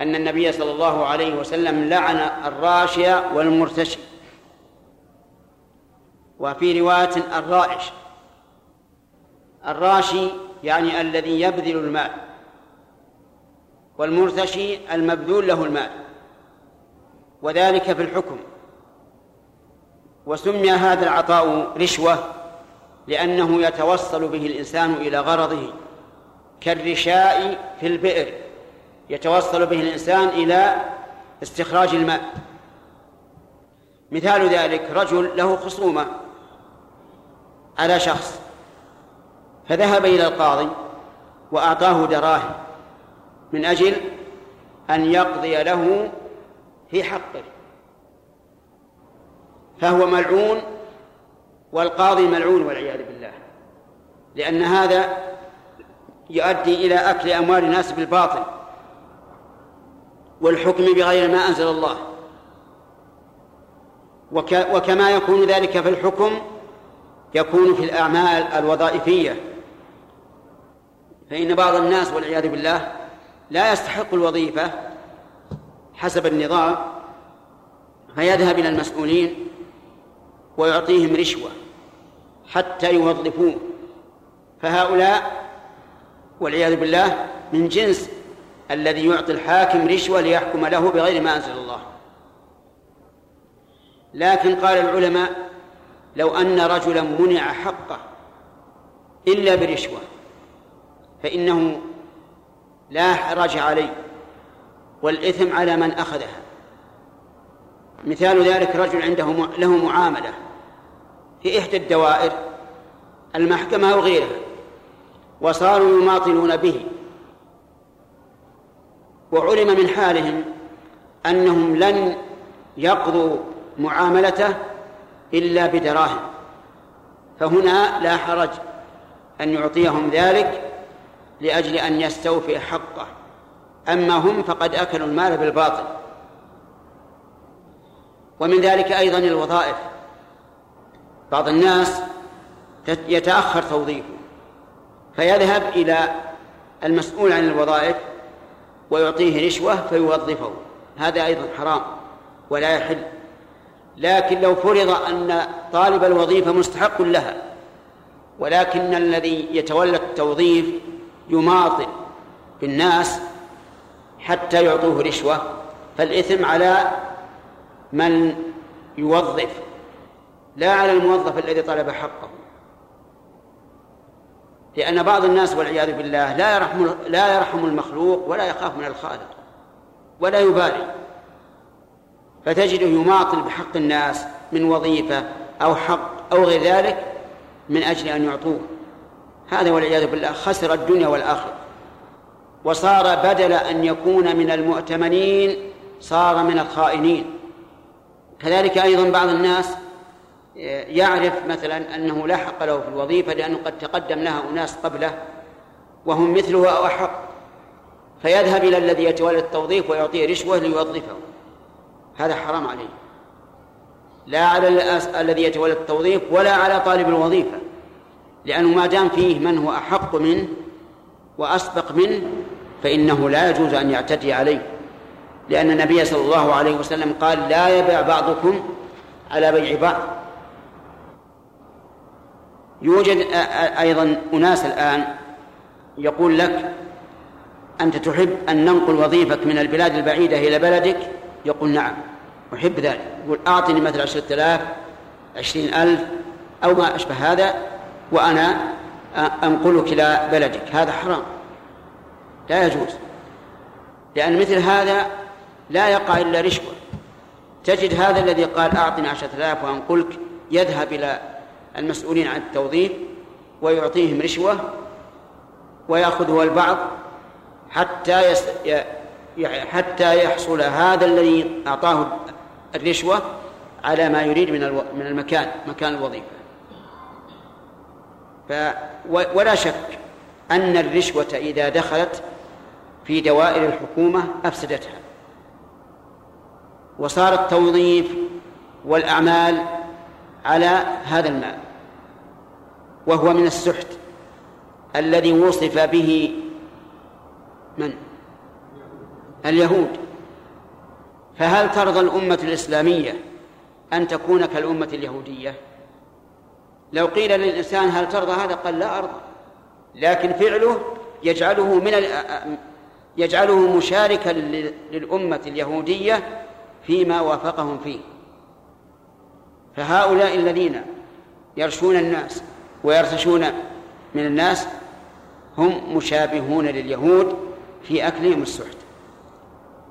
أن النبي صلى الله عليه وسلم لعن الراشي والمرتشي. وفي رواية الرائش. الراشي يعني الذي يبذل المال والمرتشي المبذول له المال وذلك في الحكم. وسمي هذا العطاء رشوة لأنه يتوصل به الإنسان إلى غرضه كالرشاء في البئر يتوصل به الإنسان إلى استخراج الماء مثال ذلك رجل له خصومة على شخص فذهب إلى القاضي وأعطاه دراهم من أجل أن يقضي له في حقه. فهو ملعون والقاضي ملعون والعياذ بالله لأن هذا يؤدي إلى أكل أموال الناس بالباطل والحكم بغير ما أنزل الله. وكما يكون ذلك في الحكم يكون في الأعمال الوظائفية. فإن بعض الناس والعياذ بالله لا يستحق الوظيفة حسب النظام فيذهب إلى المسؤولين ويعطيهم رشوة حتى يوظفوه. فهؤلاء والعياذ بالله من جنس الذي يعطي الحاكم رشوة ليحكم له بغير ما أنزل الله. لكن قال العلماء لو أن رجلا منع حقه إلا برشوة فإنه لا حرج عليه والإثم على من أخذها. مثال ذلك رجل عنده له معاملة في إحدى الدوائر المحكمة أو غيرها وصاروا يماطلون به وعلم من حالهم أنهم لن يقضوا معاملته إلا بدراهم. فهنا لا حرج أن يعطيهم ذلك لأجل أن يستوفي حقه. أما هم فقد أكلوا المال بالباطل. ومن ذلك أيضا الوظائف. بعض الناس يتأخر توظيفه فيذهب إلى المسؤول عن الوظائف ويعطيه رشوة فيوظفه. هذا أيضا حرام ولا يحل. لكن لو فرض أن طالب الوظيفة مستحق لها ولكن الذي يتولى التوظيف يماطل بالناس حتى يعطوه رشوة. فالإثم على من يوظف لا على الموظف الذي طلب حقه. لأن بعض الناس والعياذ بالله لا يرحم لا يرحم المخلوق ولا يخاف من الخالق ولا يبالي. فتجده يماطل بحق الناس من وظيفة أو حق أو غير ذلك من أجل أن يعطوه. هذا والعياذ بالله خسر الدنيا والآخرة. وصار بدل أن يكون من المؤتمنين صار من الخائنين. كذلك أيضا بعض الناس يعرف مثلا أنه لا حق له في الوظيفة لأنه قد تقدم لها أناس قبله وهم مثله أو أحق. فيذهب إلى الذي يتولى التوظيف ويعطيه رشوة ليوظفه. هذا حرام عليه. لا على الذي يتولى التوظيف ولا على طالب الوظيفة. لأنه ما دام فيه من هو أحق منه وأسبق منه فإنه لا يجوز أن يعتدي عليه. لأن النبي صلى الله عليه وسلم قال لا يبيع بعضكم على بيع بعض. يوجد أيضا أناس الآن يقول لك أنت تحب أن ننقل وظيفك من البلاد البعيدة إلى بلدك؟ يقول نعم أحب ذلك. يقول أعطني مثل عشرة آلاف عشرين ألف أو ما أشبه هذا. وأنا أنقلك إلى بلدك. هذا حرام. لا يجوز. لأن مثل هذا لا يقع إلا رشوة. تجد هذا الذي قال أعطني عشرة آلاف وأنقلك يذهب إلى المسؤولين عن التوظيف ويعطيهم رشوة ويأخذ هو البعض حتى يس... حتى يحصل هذا الذي أعطاه الرشوة على ما يريد من ألو... من المكان مكان الوظيفة. ف... ولا شك أن الرشوة إذا دخلت في دوائر الحكومة أفسدتها. وصار التوظيف والأعمال على هذا المال. وهو من السحت الذي وصف به من؟ اليهود. فهل ترضى الأمة الإسلامية أن تكون كالأمة اليهودية؟ لو قيل للإنسان هل ترضى هذا؟ قال لا أرضى. لكن فعله يجعله من يجعله مشاركا للأمة اليهودية فيما وافقهم فيه. فهؤلاء الذين يرشون الناس ويرتشون من الناس هم مشابهون لليهود في أكلهم السحت.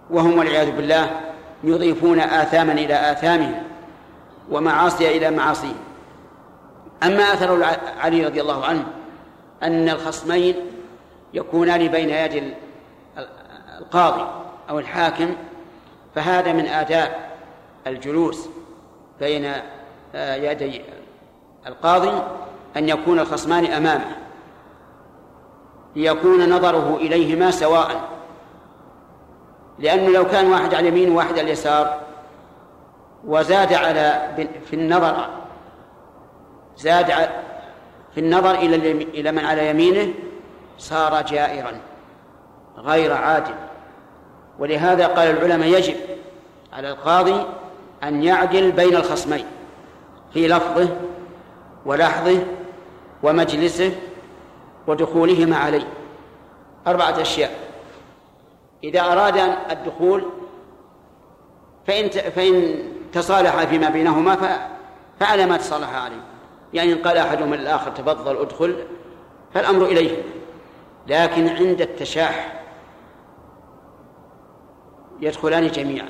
وهم والعياذ بالله يضيفون آثاما إلى آثامهم ومعاصي إلى معاصيهم. أما أثر علي رضي الله عنه أن الخصمين يكونان بين يد القاضي أو الحاكم فهذا من آداب الجلوس بين آه، يدي القاضي أن يكون الخصمان أمامه ليكون نظره إليهما سواء. لأنه لو كان واحد على اليمين وواحد على اليسار وزاد على في النظر زاد في النظر إلى إلى من على يمينه صار جائرا غير عادل. ولهذا قال العلماء يجب على القاضي أن يعدل بين الخصمين في لفظه ولحظه ومجلسه ودخولهما عليه. أربعة أشياء. إذا أراد الدخول فإن فإن تصالح فيما بينهما فعلى ما تصالح عليه. يعني إن قال أحدهما للآخر تفضل ادخل فالأمر إليه. لكن عند التشاح يدخلان جميعا.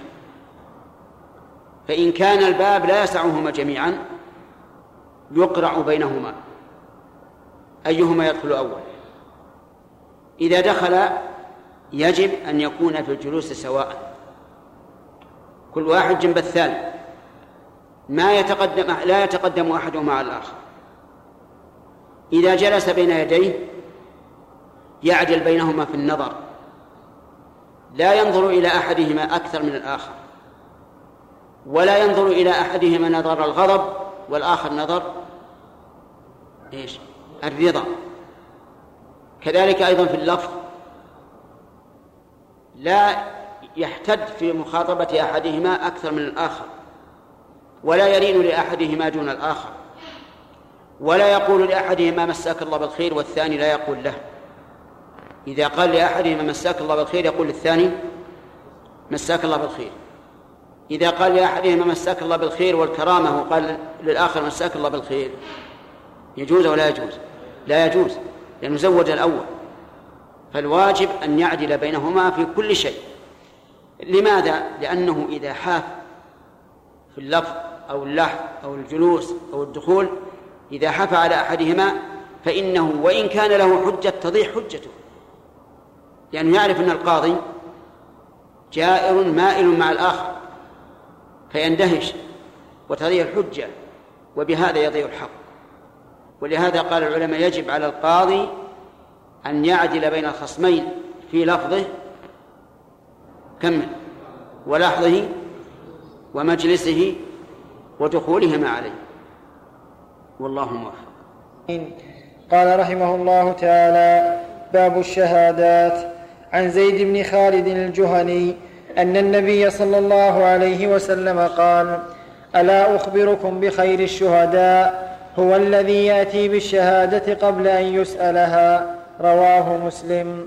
فإن كان الباب لا يسعهما جميعا يقرع بينهما. أيهما يدخل أول؟ إذا دخل يجب أن يكون في الجلوس سواء. كل واحد جنب الثاني. ما يتقدم لا يتقدم أحدهما على الآخر. إذا جلس بين يديه يعدل بينهما في النظر. لا ينظر إلى أحدهما أكثر من الآخر. ولا ينظر إلى أحدهما نظر الغضب والآخر نظر إيش؟ الرضا. كذلك أيضا في اللفظ. لا يحتد في مخاطبة أحدهما أكثر من الآخر. ولا يلين لأحدهما دون الآخر. ولا يقول لأحدهما مساك الله بالخير والثاني لا يقول له. إذا قال لأحدهما مساك الله بالخير يقول للثاني مساك الله بالخير. إذا قال لأحدهما مساك الله بالخير والكرامة وقال للآخر مساك الله بالخير. يجوز ولا يجوز؟ لا يجوز لأنه زوج الأول. فالواجب أن يعدل بينهما في كل شيء. لماذا؟ لأنه إذا حاف في اللفظ أو اللحظ أو الجلوس أو الدخول إذا حفى على أحدهما فإنه وإن كان له حجة تضيع حجته. لأنه يعرف أن القاضي جائر مائل مع الآخر فيندهش وتضيع الحجة وبهذا يضيع الحق. ولهذا قال العلماء يجب على القاضي أن يعدل بين الخصمين في لفظه كمل ولحظه ومجلسه ودخولهما عليه. والله موفق. قال رحمه الله تعالى باب الشهادات. عن زيد بن خالد الجهني أن النبي صلى الله عليه وسلم قال ألا أخبركم بخير الشهداء؟ هو الذي يأتي بالشهادة قبل أن يسألها. رواه مسلم.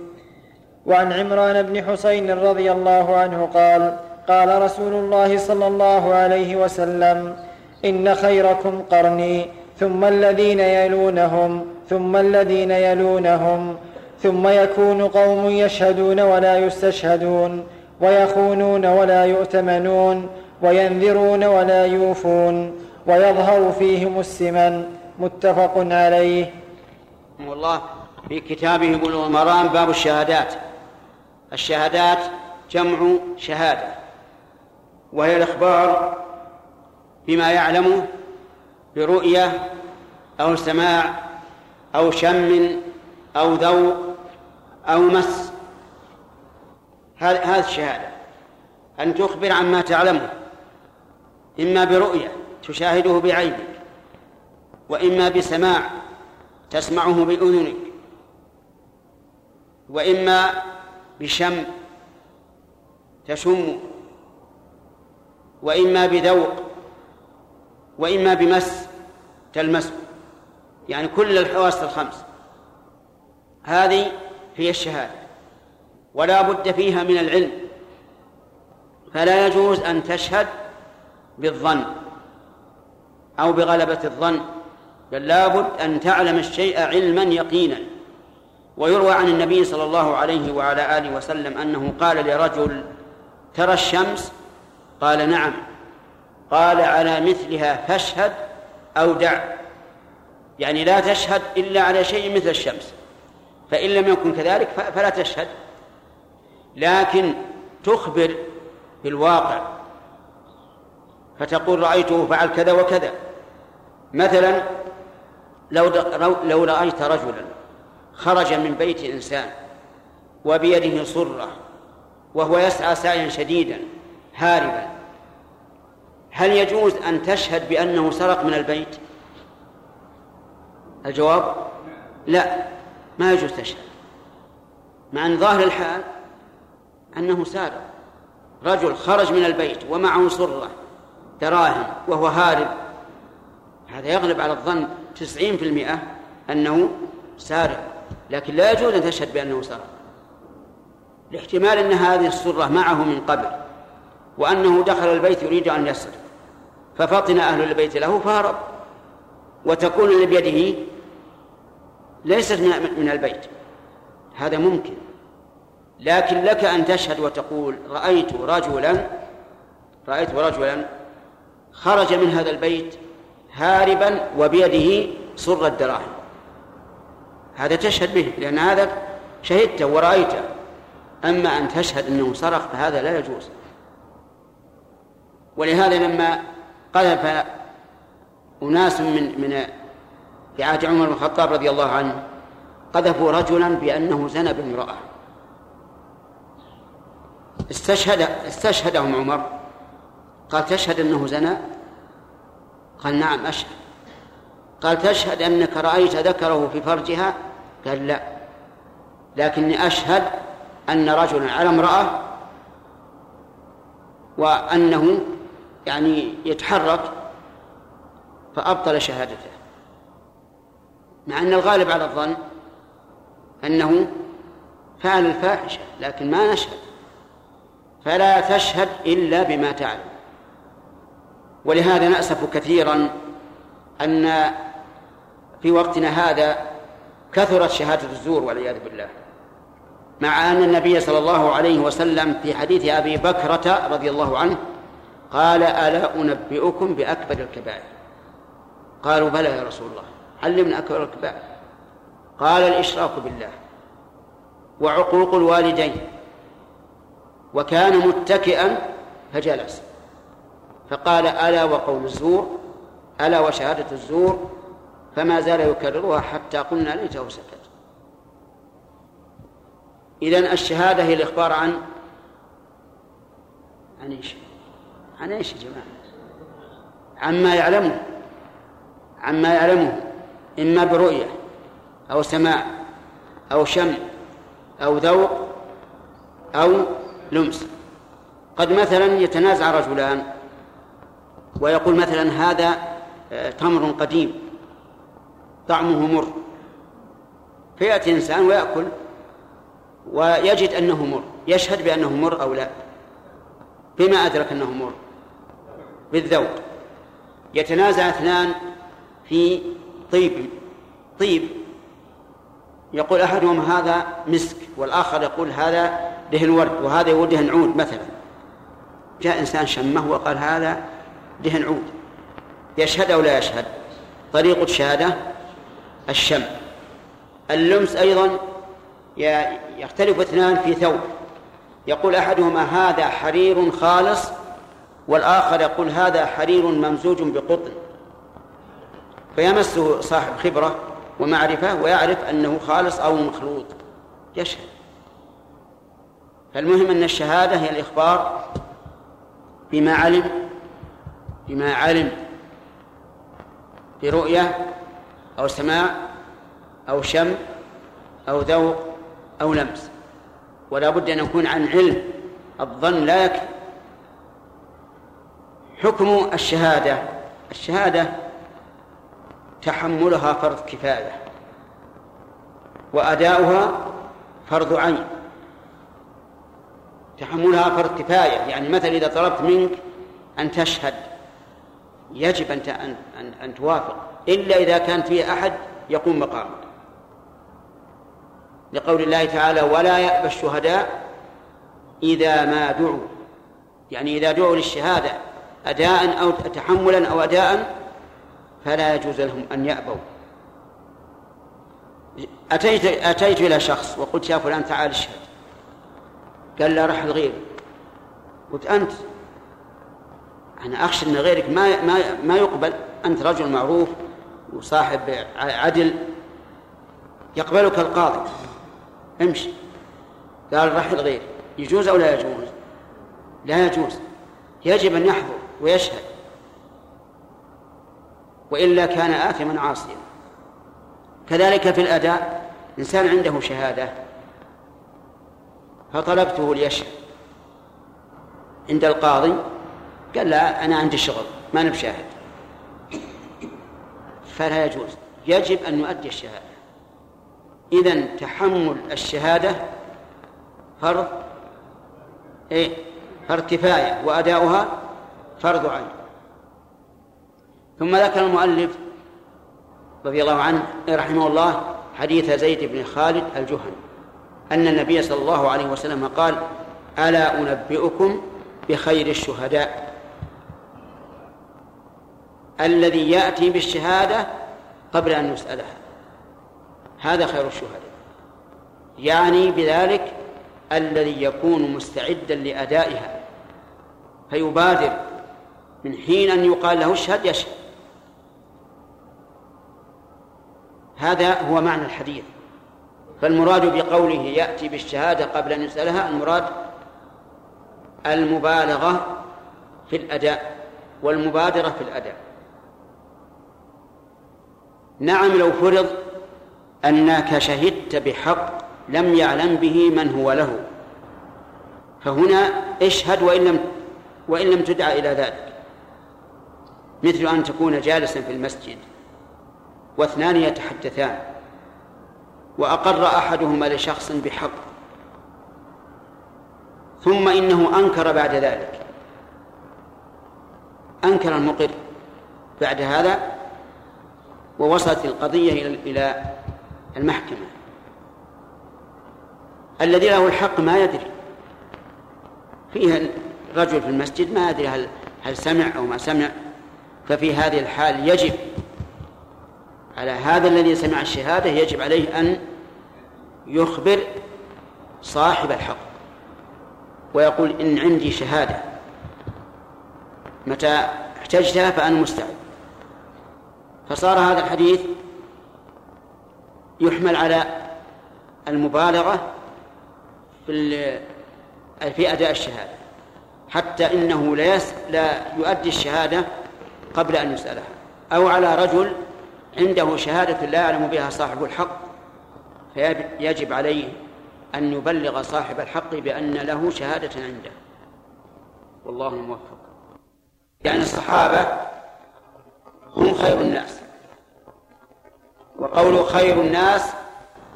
وعن عمران بن حسين رضي الله عنه قال قال رسول الله صلى الله عليه وسلم إن خيركم قرني ثم الذين يلونهم ثم الذين يلونهم ثم يكون قوم يشهدون ولا يستشهدون ويخونون ولا يؤتمنون وينذرون ولا يوفون ويظهر فيهم السمن. متفق عليه. والله في كتابه بلوغ المرام باب الشهادات. الشهادات جمع شهادة. وهي الإخبار بما يعلمه برؤية أو سماع أو شم أو ذوق أو مس. هذه الشهادة. أن تخبر عما تعلمه. إما برؤية تشاهده بعينك وإما بسماع تسمعه بأذنك وإما بشم تشم وإما بذوق وإما بمس تلمسه يعني كل الحواس الخمس. هذه هي الشهادة ولا بد فيها من العلم. فلا يجوز أن تشهد بالظن أو بغلبة الظن بل لا بد أن تعلم الشيء علما يقينا. ويروى عن النبي صلى الله عليه وعلى آله وسلم أنه قال لرجل ترى الشمس قال نعم. قال على مثلها فاشهد أو دع. يعني لا تشهد إلا على شيء مثل الشمس. فإن لم يكن كذلك فلا تشهد. لكن تخبر بالواقع. فتقول رأيته فعل كذا وكذا. مثلا لو لو رأيت رجلا خرج من بيت إنسان وبيده صرة وهو يسعى سعيا شديدا هاربا هل يجوز أن تشهد بأنه سرق من البيت؟ الجواب؟ لا ما يجوز تشهد. مع أن ظاهر الحال أنه سارق. رجل خرج من البيت ومعه صرة دراهم وهو هارب. هذا يغلب على الظن تسعين في المئة أنه سارق. لكن لا يجوز أن تشهد بأنه سرق. لاحتمال أن هذه السرة معه من قبل وأنه دخل البيت يريد أن يسرق. ففطن أهل البيت له فهرب. وتكون اللي بيده ليست من البيت. هذا ممكن. لكن لك أن تشهد وتقول رأيت رجلا رأيت رجلا خرج من هذا البيت هاربا وبيده صر الدراهم. هذا تشهد به لأن هذا شهدته ورأيته. أما أن تشهد أنه سرق فهذا لا يجوز. ولهذا لما قذف أناس من من في عهد عمر بن الخطاب رضي الله عنه قذفوا رجلا بأنه زنى بامرأة. استشهد استشهدهم عمر. قال تشهد أنه زنى؟ قال نعم أشهد. قال تشهد أنك رأيت ذكره في فرجها؟ قال لا. لكني أشهد أن رجلا على امرأة وأنه يعني يتحرك فأبطل شهادته. مع أن الغالب على الظن أنه فعل الفاحشة لكن ما نشهد. فلا تشهد إلا بما تعلم. ولهذا نأسف كثيرا أن في وقتنا هذا كثرت شهادة الزور والعياذ بالله. مع أن النبي صلى الله عليه وسلم في حديث أبي بكرة رضي الله عنه قال ألا أنبئكم بأكبر الكبائر؟ قالوا بلى يا رسول الله علمنا أكبر الكبائر؟ قال الإشراك بالله وعقوق الوالدين وكان متكئا فجلس. فقال ألا وقول الزور ألا وشهادة الزور فما زال يكررها حتى قلنا ليته سكت. إذن الشهادة هي الإخبار عن عن إيش؟ عن إيش يا جماعة؟ عما يعلمه عما يعلمه إما برؤية أو سماع أو شم أو ذوق أو لمس. قد مثلا يتنازع رجلان ويقول مثلا هذا آه، تمر قديم طعمه مر. فيأتي إنسان ويأكل ويجد أنه مر يشهد بأنه مر أو لا بما أدرك أنه مر. بالذوق. يتنازع اثنان في طيب طيب. يقول أحدهم هذا مسك والآخر يقول هذا دهن ورد وهذا يقول دهن عود مثلا. جاء إنسان شمه وقال هذا دهن عود. يشهد أو لا يشهد؟ طريقة الشهادة الشم. اللمس أيضا يختلف اثنان في ثوب. يقول أحدهما هذا حرير خالص والآخر يقول هذا حرير ممزوج بقطن. فيمسه صاحب خبرة ومعرفة ويعرف أنه خالص أو مخلوط. يشهد. فالمهم أن الشهادة هي الإخبار بما علم بما علم برؤية أو سماع أو شم أو ذوق أو لمس. ولا بد أن يكون عن علم. الظن لا يكفي. حكم الشهادة. الشهادة تحملها فرض كفاية وأداؤها فرض عين. تحملها فرض كفاية. يعني مثلا إذا طلبت منك أن تشهد يجب أن أن أن توافق. إلا إذا كان في أحد يقوم مقامك. لقول الله تعالى ولا يأبى الشهداء إذا ما دعوا. يعني إذا دعوا للشهادة أداء أو تحملا أو أداء فلا يجوز لهم أن يأبوا. أتيت أتيت إلى شخص وقلت يا فلان تعال اشهد. قال لا رحل غيري قلت أنت؟ أنا أخشى أن غيرك ما ما ما يقبل. أنت رجل معروف وصاحب عدل. يقبلك القاضي. امشي. قال رحل غيري يجوز أو لا يجوز؟ لا يجوز. يجب أن يحضر. ويشهد. وإلا كان آثما عاصيا. كذلك في الأداء إنسان عنده شهادة فطلبته ليشهد. عند القاضي قال لا أنا عندي شغل ما أنا بشاهد فلا يجوز. يجب أن نؤدي الشهادة. إذا تحمل الشهادة فرض إيه فرض كفاية وأداؤها فرض عين. ثم ذكر المؤلف رضي الله عنه رحمه الله حديث زيد بن خالد الجهني أن النبي صلى الله عليه وسلم قال ألا أنبئكم بخير الشهداء؟ الذي يأتي بالشهادة قبل أن يسألها. هذا خير الشهداء. يعني بذلك الذي يكون مستعدا لأدائها فيبادر من حين أن يقال له اشهد يشهد. هذا هو معنى الحديث. فالمراد بقوله يأتي بالشهادة قبل أن يسألها المراد المبالغة في الأداء والمبادرة في الأداء. نعم لو فرض أنك شهدت بحق لم يعلم به من هو له فهنا اشهد وإن لم وإن لم تدع إلى ذلك. مثل أن تكون جالسا في المسجد واثنان يتحدثان وأقر أحدهما لشخص بحق ثم إنه أنكر بعد ذلك. أنكر المقر بعد هذا ووصلت القضية إلى المحكمة. الذي له الحق ما يدري. فيها رجل في المسجد ما يدري هل هل سمع أو ما سمع. ففي هذه الحال يجب على هذا الذي سمع الشهادة يجب عليه أن يخبر صاحب الحق ويقول إن عندي شهادة. متى احتجتها فأنا مستعد. فصار هذا الحديث يحمل على المبالغة في في أداء الشهادة. حتى إنه لا لا يؤدي الشهادة قبل أن يسألها. أو على رجل عنده شهادة لا يعلم بها صاحب الحق فيجب عليه أن يبلغ صاحب الحق بأن له شهادة عنده. والله الموفق يعني الصحابة هم خير الناس. وقول خير الناس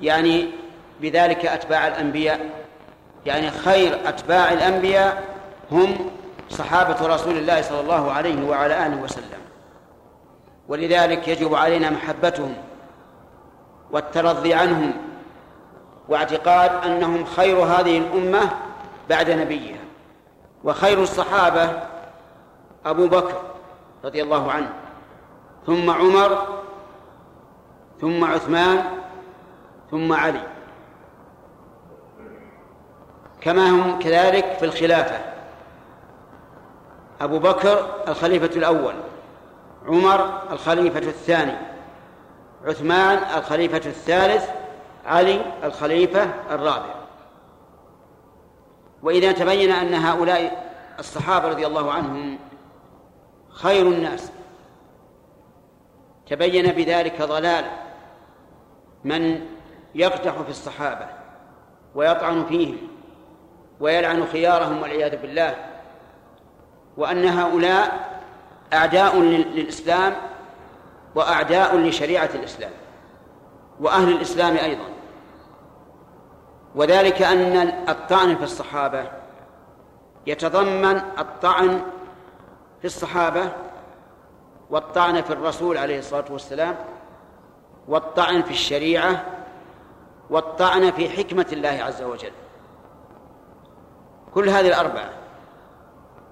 يعني بذلك أتباع الأنبياء يعني خير أتباع الأنبياء هم صحابة رسول الله صلى الله عليه وعلى آله وسلم. ولذلك يجب علينا محبتهم والترضي عنهم واعتقاد أنهم خير هذه الأمة بعد نبيها. وخير الصحابة أبو بكر رضي الله عنه ثم عمر ثم عثمان ثم علي. كما هم كذلك في الخلافة. أبو بكر الخليفة الأول عمر الخليفة الثاني عثمان الخليفة الثالث علي الخليفة الرابع. وإذا تبين أن هؤلاء الصحابة رضي الله عنهم خير الناس تبين بذلك ضلال من يقدح في الصحابة ويطعن فيهم ويلعن خيارهم والعياذ بالله. وأن هؤلاء أعداء للإسلام وأعداء لشريعة الإسلام وأهل الإسلام أيضا. وذلك أن الطعن في الصحابة يتضمن الطعن في الصحابة والطعن في الرسول عليه الصلاة والسلام والطعن في الشريعة والطعن في حكمة الله عز وجل. كل هذه الأربعة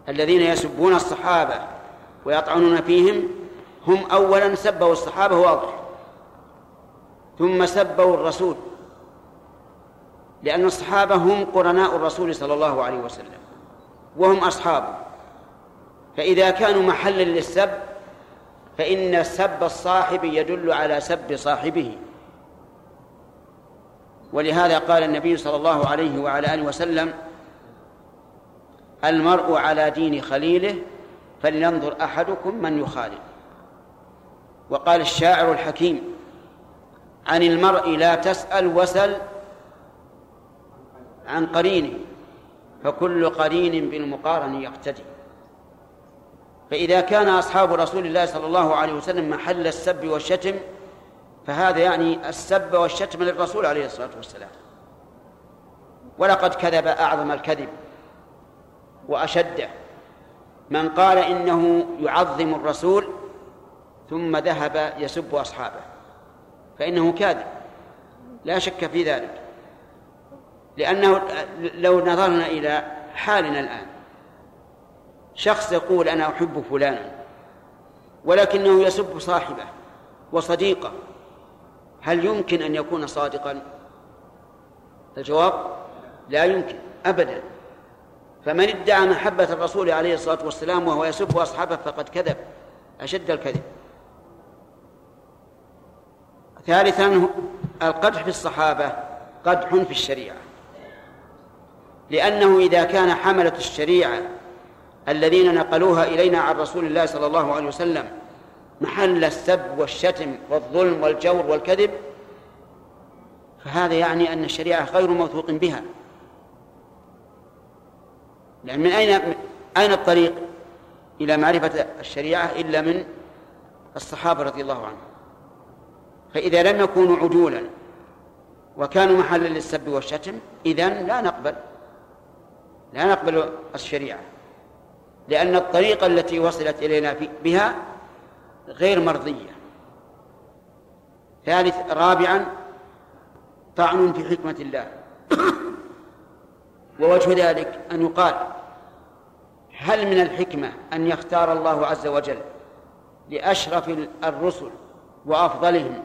الذين يسبون الصحابة ويطعنون فيهم هم أولا سبوا الصحابة واضح. ثم سبوا الرسول. لأن الصحابة هم قرناء الرسول صلى الله عليه وسلم وهم أصحابه. فإذا كانوا محلا للسب فإن سب الصاحب يدل على سب صاحبه. ولهذا قال النبي صلى الله عليه وعلى آله وسلم المرء على دين خليله فلينظر أحدكم من يخالف. وقال الشاعر الحكيم عن المرء لا تسأل وسل عن قرينه فكل قرين بالمقارن يقتدي. فإذا كان أصحاب رسول الله صلى الله عليه وسلم محل السب والشتم فهذا يعني السب والشتم للرسول عليه الصلاة والسلام. ولقد كذب أعظم الكذب. وأشده من قال إنه يعظم الرسول ثم ذهب يسب أصحابه فإنه كاذب. لا شك في ذلك. لأنه لو نظرنا إلى حالنا الآن شخص يقول أنا أحب فلانا ولكنه يسب صاحبه وصديقه هل يمكن أن يكون صادقا؟ الجواب لا يمكن أبدا. فمن ادعى محبة الرسول عليه الصلاة والسلام وهو يسب أصحابه فقد كذب أشد الكذب. ثالثا القدح في الصحابة قدح في الشريعة. لأنه إذا كان حملة الشريعة الذين نقلوها إلينا عن رسول الله صلى الله عليه وسلم محل السب والشتم والظلم والجور والكذب فهذا يعني أن الشريعة غير موثوق بها. لأن من أين أين الطريق إلى معرفة الشريعة إلا من الصحابة رضي الله عنهم؟ فإذا لم يكونوا عدولا وكانوا محلا للسب والشتم إذن لا نقبل. لا نقبل الشريعة لأن الطريقة التي وصلت إلينا بها غير مرضية. ثالث رابعا طعن في حكمة الله. ووجه ذلك أن يقال هل من الحكمة أن يختار الله عز وجل لأشرف الرسل وأفضلهم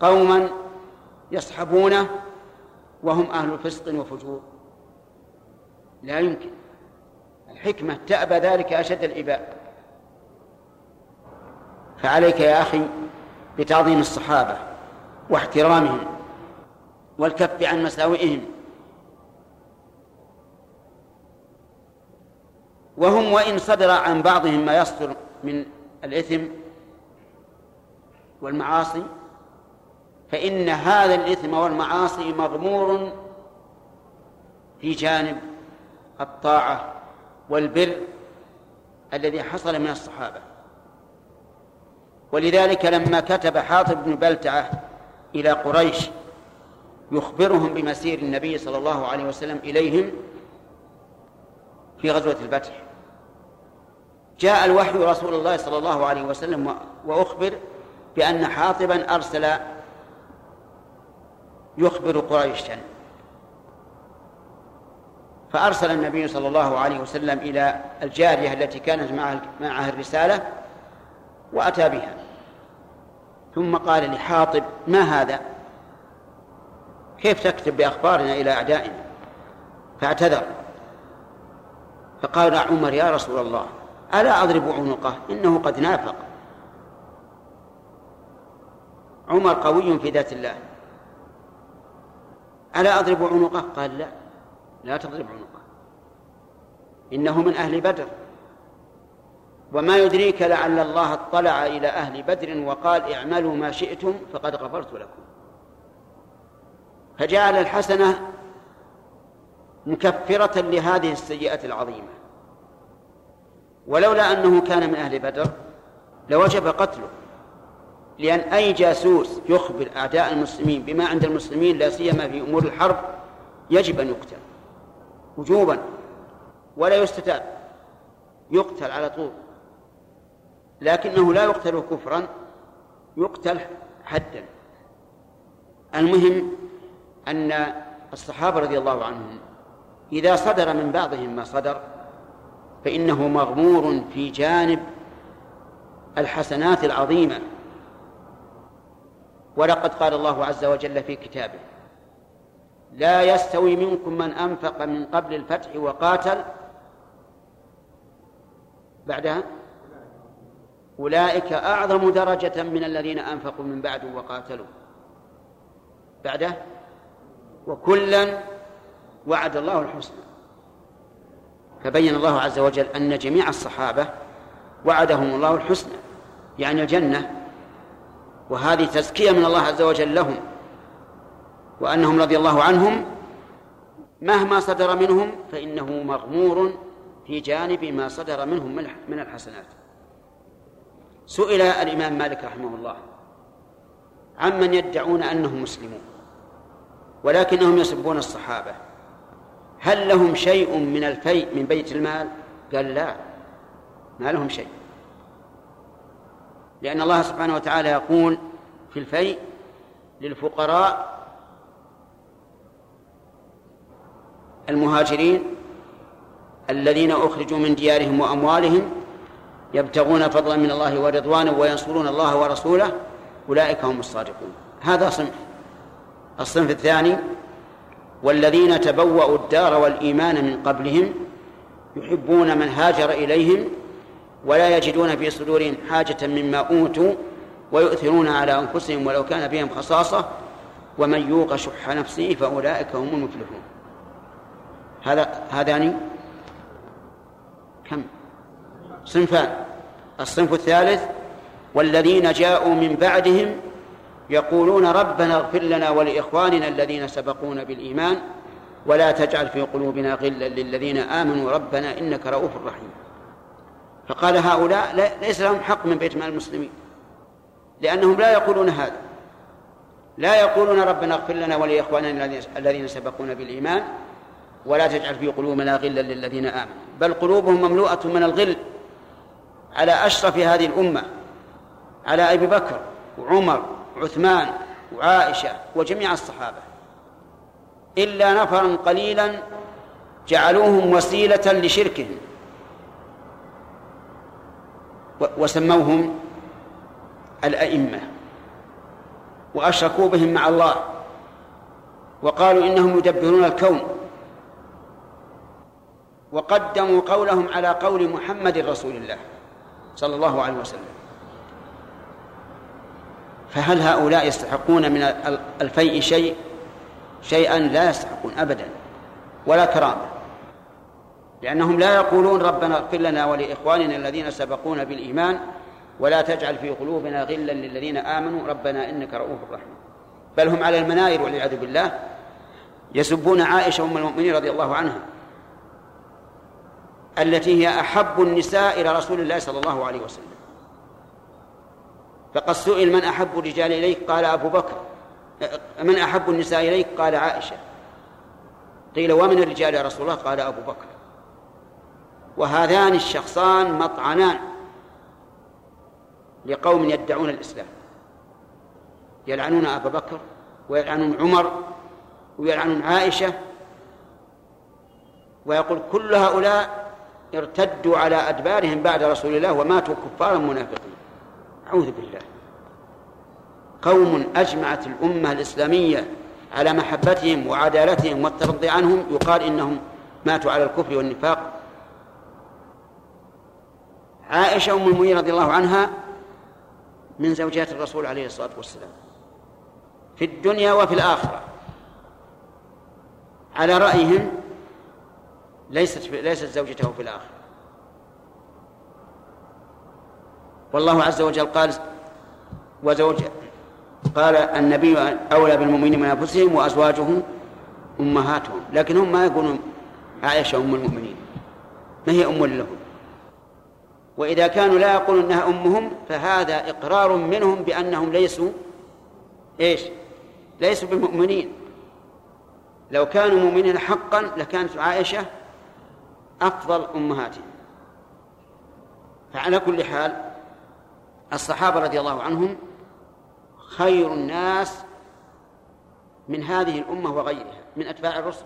قوما يصحبونه وهم أهل فسق وفجور؟ لا يمكن. الحكمة تأبى ذلك أشد الإباء. فعليك يا أخي بتعظيم الصحابة واحترامهم والكف عن مساوئهم. وهم وإن صدر عن بعضهم ما يصدر من الإثم والمعاصي فإن هذا الإثم والمعاصي مغمور في جانب الطاعة والبر الذي حصل من الصحابة. ولذلك لما كتب حاطب بن بلتعة إلى قريش يخبرهم بمسير النبي صلى الله عليه وسلم إليهم في غزوة الفتح. جاء الوحي رسول الله صلى الله عليه وسلم وأخبر بأن حاطبا أرسل يخبر قريشا. فأرسل النبي صلى الله عليه وسلم إلى الجارية التي كانت معها الرسالة وأتى بها. ثم قال لحاطب ما هذا؟ كيف تكتب بأخبارنا إلى أعدائنا؟ فاعتذر. فقال عمر يا رسول الله ألا أضرب عنقه؟ إنه قد نافق. عمر قوي في ذات الله. ألا أضرب عنقه؟ قال لا. لا تضرب عنقه. إنه من أهل بدر. وما يدريك لعل الله اطلع إلى أهل بدر وقال اعملوا ما شئتم فقد غفرت لكم. فجعل الحسنة مكفرة لهذه السيئة العظيمة. ولولا أنه كان من أهل بدر لوجب قتله لأن أي جاسوس يخبر أعداء المسلمين بما عند المسلمين لا سيما في أمور الحرب يجب أن يقتل وجوبا ولا يستتاب يقتل على طول لكنه لا يقتل كفرا يقتل حدا. المهم أن الصحابة رضي الله عنهم إذا صدر من بعضهم ما صدر فإنه مغمور في جانب الحسنات العظيمة. ولقد قال الله عز وجل في كتابه لا يستوي منكم من أنفق من قبل الفتح وقاتل. بعدها أولئك أعظم درجة من الذين أنفقوا من بعد وقاتلوا. بعده وكلا وعد الله الحسنى. فبين الله عز وجل أن جميع الصحابة وعدهم الله الحسنى يعني الجنة. وهذه تزكية من الله عز وجل لهم وأنهم رضي الله عنهم مهما صدر منهم فإنه مغمور في جانب ما صدر منهم من الحسنات. سئل الإمام مالك رحمه الله عمن يدعون أنهم مسلمون ولكنهم يسبون الصحابة. هل لهم شيء من الفيء من بيت المال؟ قال لا ما لهم شيء. لأن الله سبحانه وتعالى يقول في الفيء للفقراء المهاجرين الذين أخرجوا من ديارهم وأموالهم يبتغون فضلا من الله ورضوانا وينصرون الله ورسوله أولئك هم الصادقون. هذا صنف. الصنف الثاني والذين تبوأوا الدار والإيمان من قبلهم يحبون من هاجر إليهم ولا يجدون في صدورهم حاجة مما أوتوا ويؤثرون على أنفسهم ولو كان بهم خصاصة ومن يوق شح نفسه فأولئك هم المفلحون. هذا هذان كم؟ صنفان. الصنف الثالث والذين جاءوا من بعدهم يقولون ربنا اغفر لنا ولإخواننا الذين سبقونا بالإيمان ولا تجعل في قلوبنا غلا للذين آمنوا. ربنا إنك رؤوف رحيم. فقال هؤلاء ليس لهم حق من بيت مال المسلمين لأنهم لا يقولون هذا. لا يقولون ربنا اغفر لنا ولإخواننا الذين سبقونا بالإيمان ولا تجعل في قلوبنا غلا للذين آمنوا. بل قلوبهم مملوءة من الغل على أشرف هذه الأمة على أبي بكر وعمر وعثمان وعائشة وجميع الصحابة. إلا نفرا قليلا جعلوهم وسيلة لشركهم. وسموهم الأئمة. وأشركوا بهم مع الله. وقالوا إنهم يدبرون الكون. وقدموا قولهم على قول محمد رسول الله صلى الله عليه وسلم. فهل هؤلاء يستحقون من الفيء شيء؟ شيئا لا يستحقون أبدا ولا كرامة لأنهم لا يقولون ربنا اغفر لنا ولإخواننا الذين سبقونا بالإيمان ولا تجعل في قلوبنا غلا للذين آمنوا ربنا إنك رؤوف رحيم. بل هم على المناير والعياذ بالله. يسبون عائشة أم المؤمنين رضي الله عنها التي هي أحب النساء إلى رسول الله صلى الله عليه وسلم. فقد سئل من أحب الرجال إليك؟ قال أبو بكر. من أحب النساء إليك؟ قال عائشة. قيل ومن الرجال يا رسول الله؟ قال أبو بكر. وهذان الشخصان مطعنان لقوم يدعون الإسلام. يلعنون أبا بكر ويلعنون عمر ويلعنون عائشة. ويقول كل هؤلاء ارتدوا على أدبارهم بعد رسول الله وماتوا كفارا منافقين. أعوذ بالله. قوم أجمعت الأمة الإسلامية على محبتهم وعدالتهم والترضي عنهم يقال إنهم ماتوا على الكفر والنفاق. عائشة أم المؤمنين رضي الله عنها من زوجات الرسول عليه الصلاة والسلام. في الدنيا وفي الآخرة. على رأيهم ليست ليست زوجته في الآخرة. والله عز وجل قال وزوج قال النبي أولى بالمؤمنين من أنفسهم وأزواجه أمهاتهم لكن هم ما يقولون عائشة أم المؤمنين ما هي أم لهم. وإذا كانوا لا يقولون أنها أمهم فهذا إقرار منهم بأنهم ليسوا إيش؟ ليسوا بمؤمنين لو كانوا مؤمنين حقا لكانت عائشة أفضل أمهاتهم. فعلى كل حال الصحابة رضي الله عنهم خير الناس من هذه الأمة وغيرها من أتباع الرسل.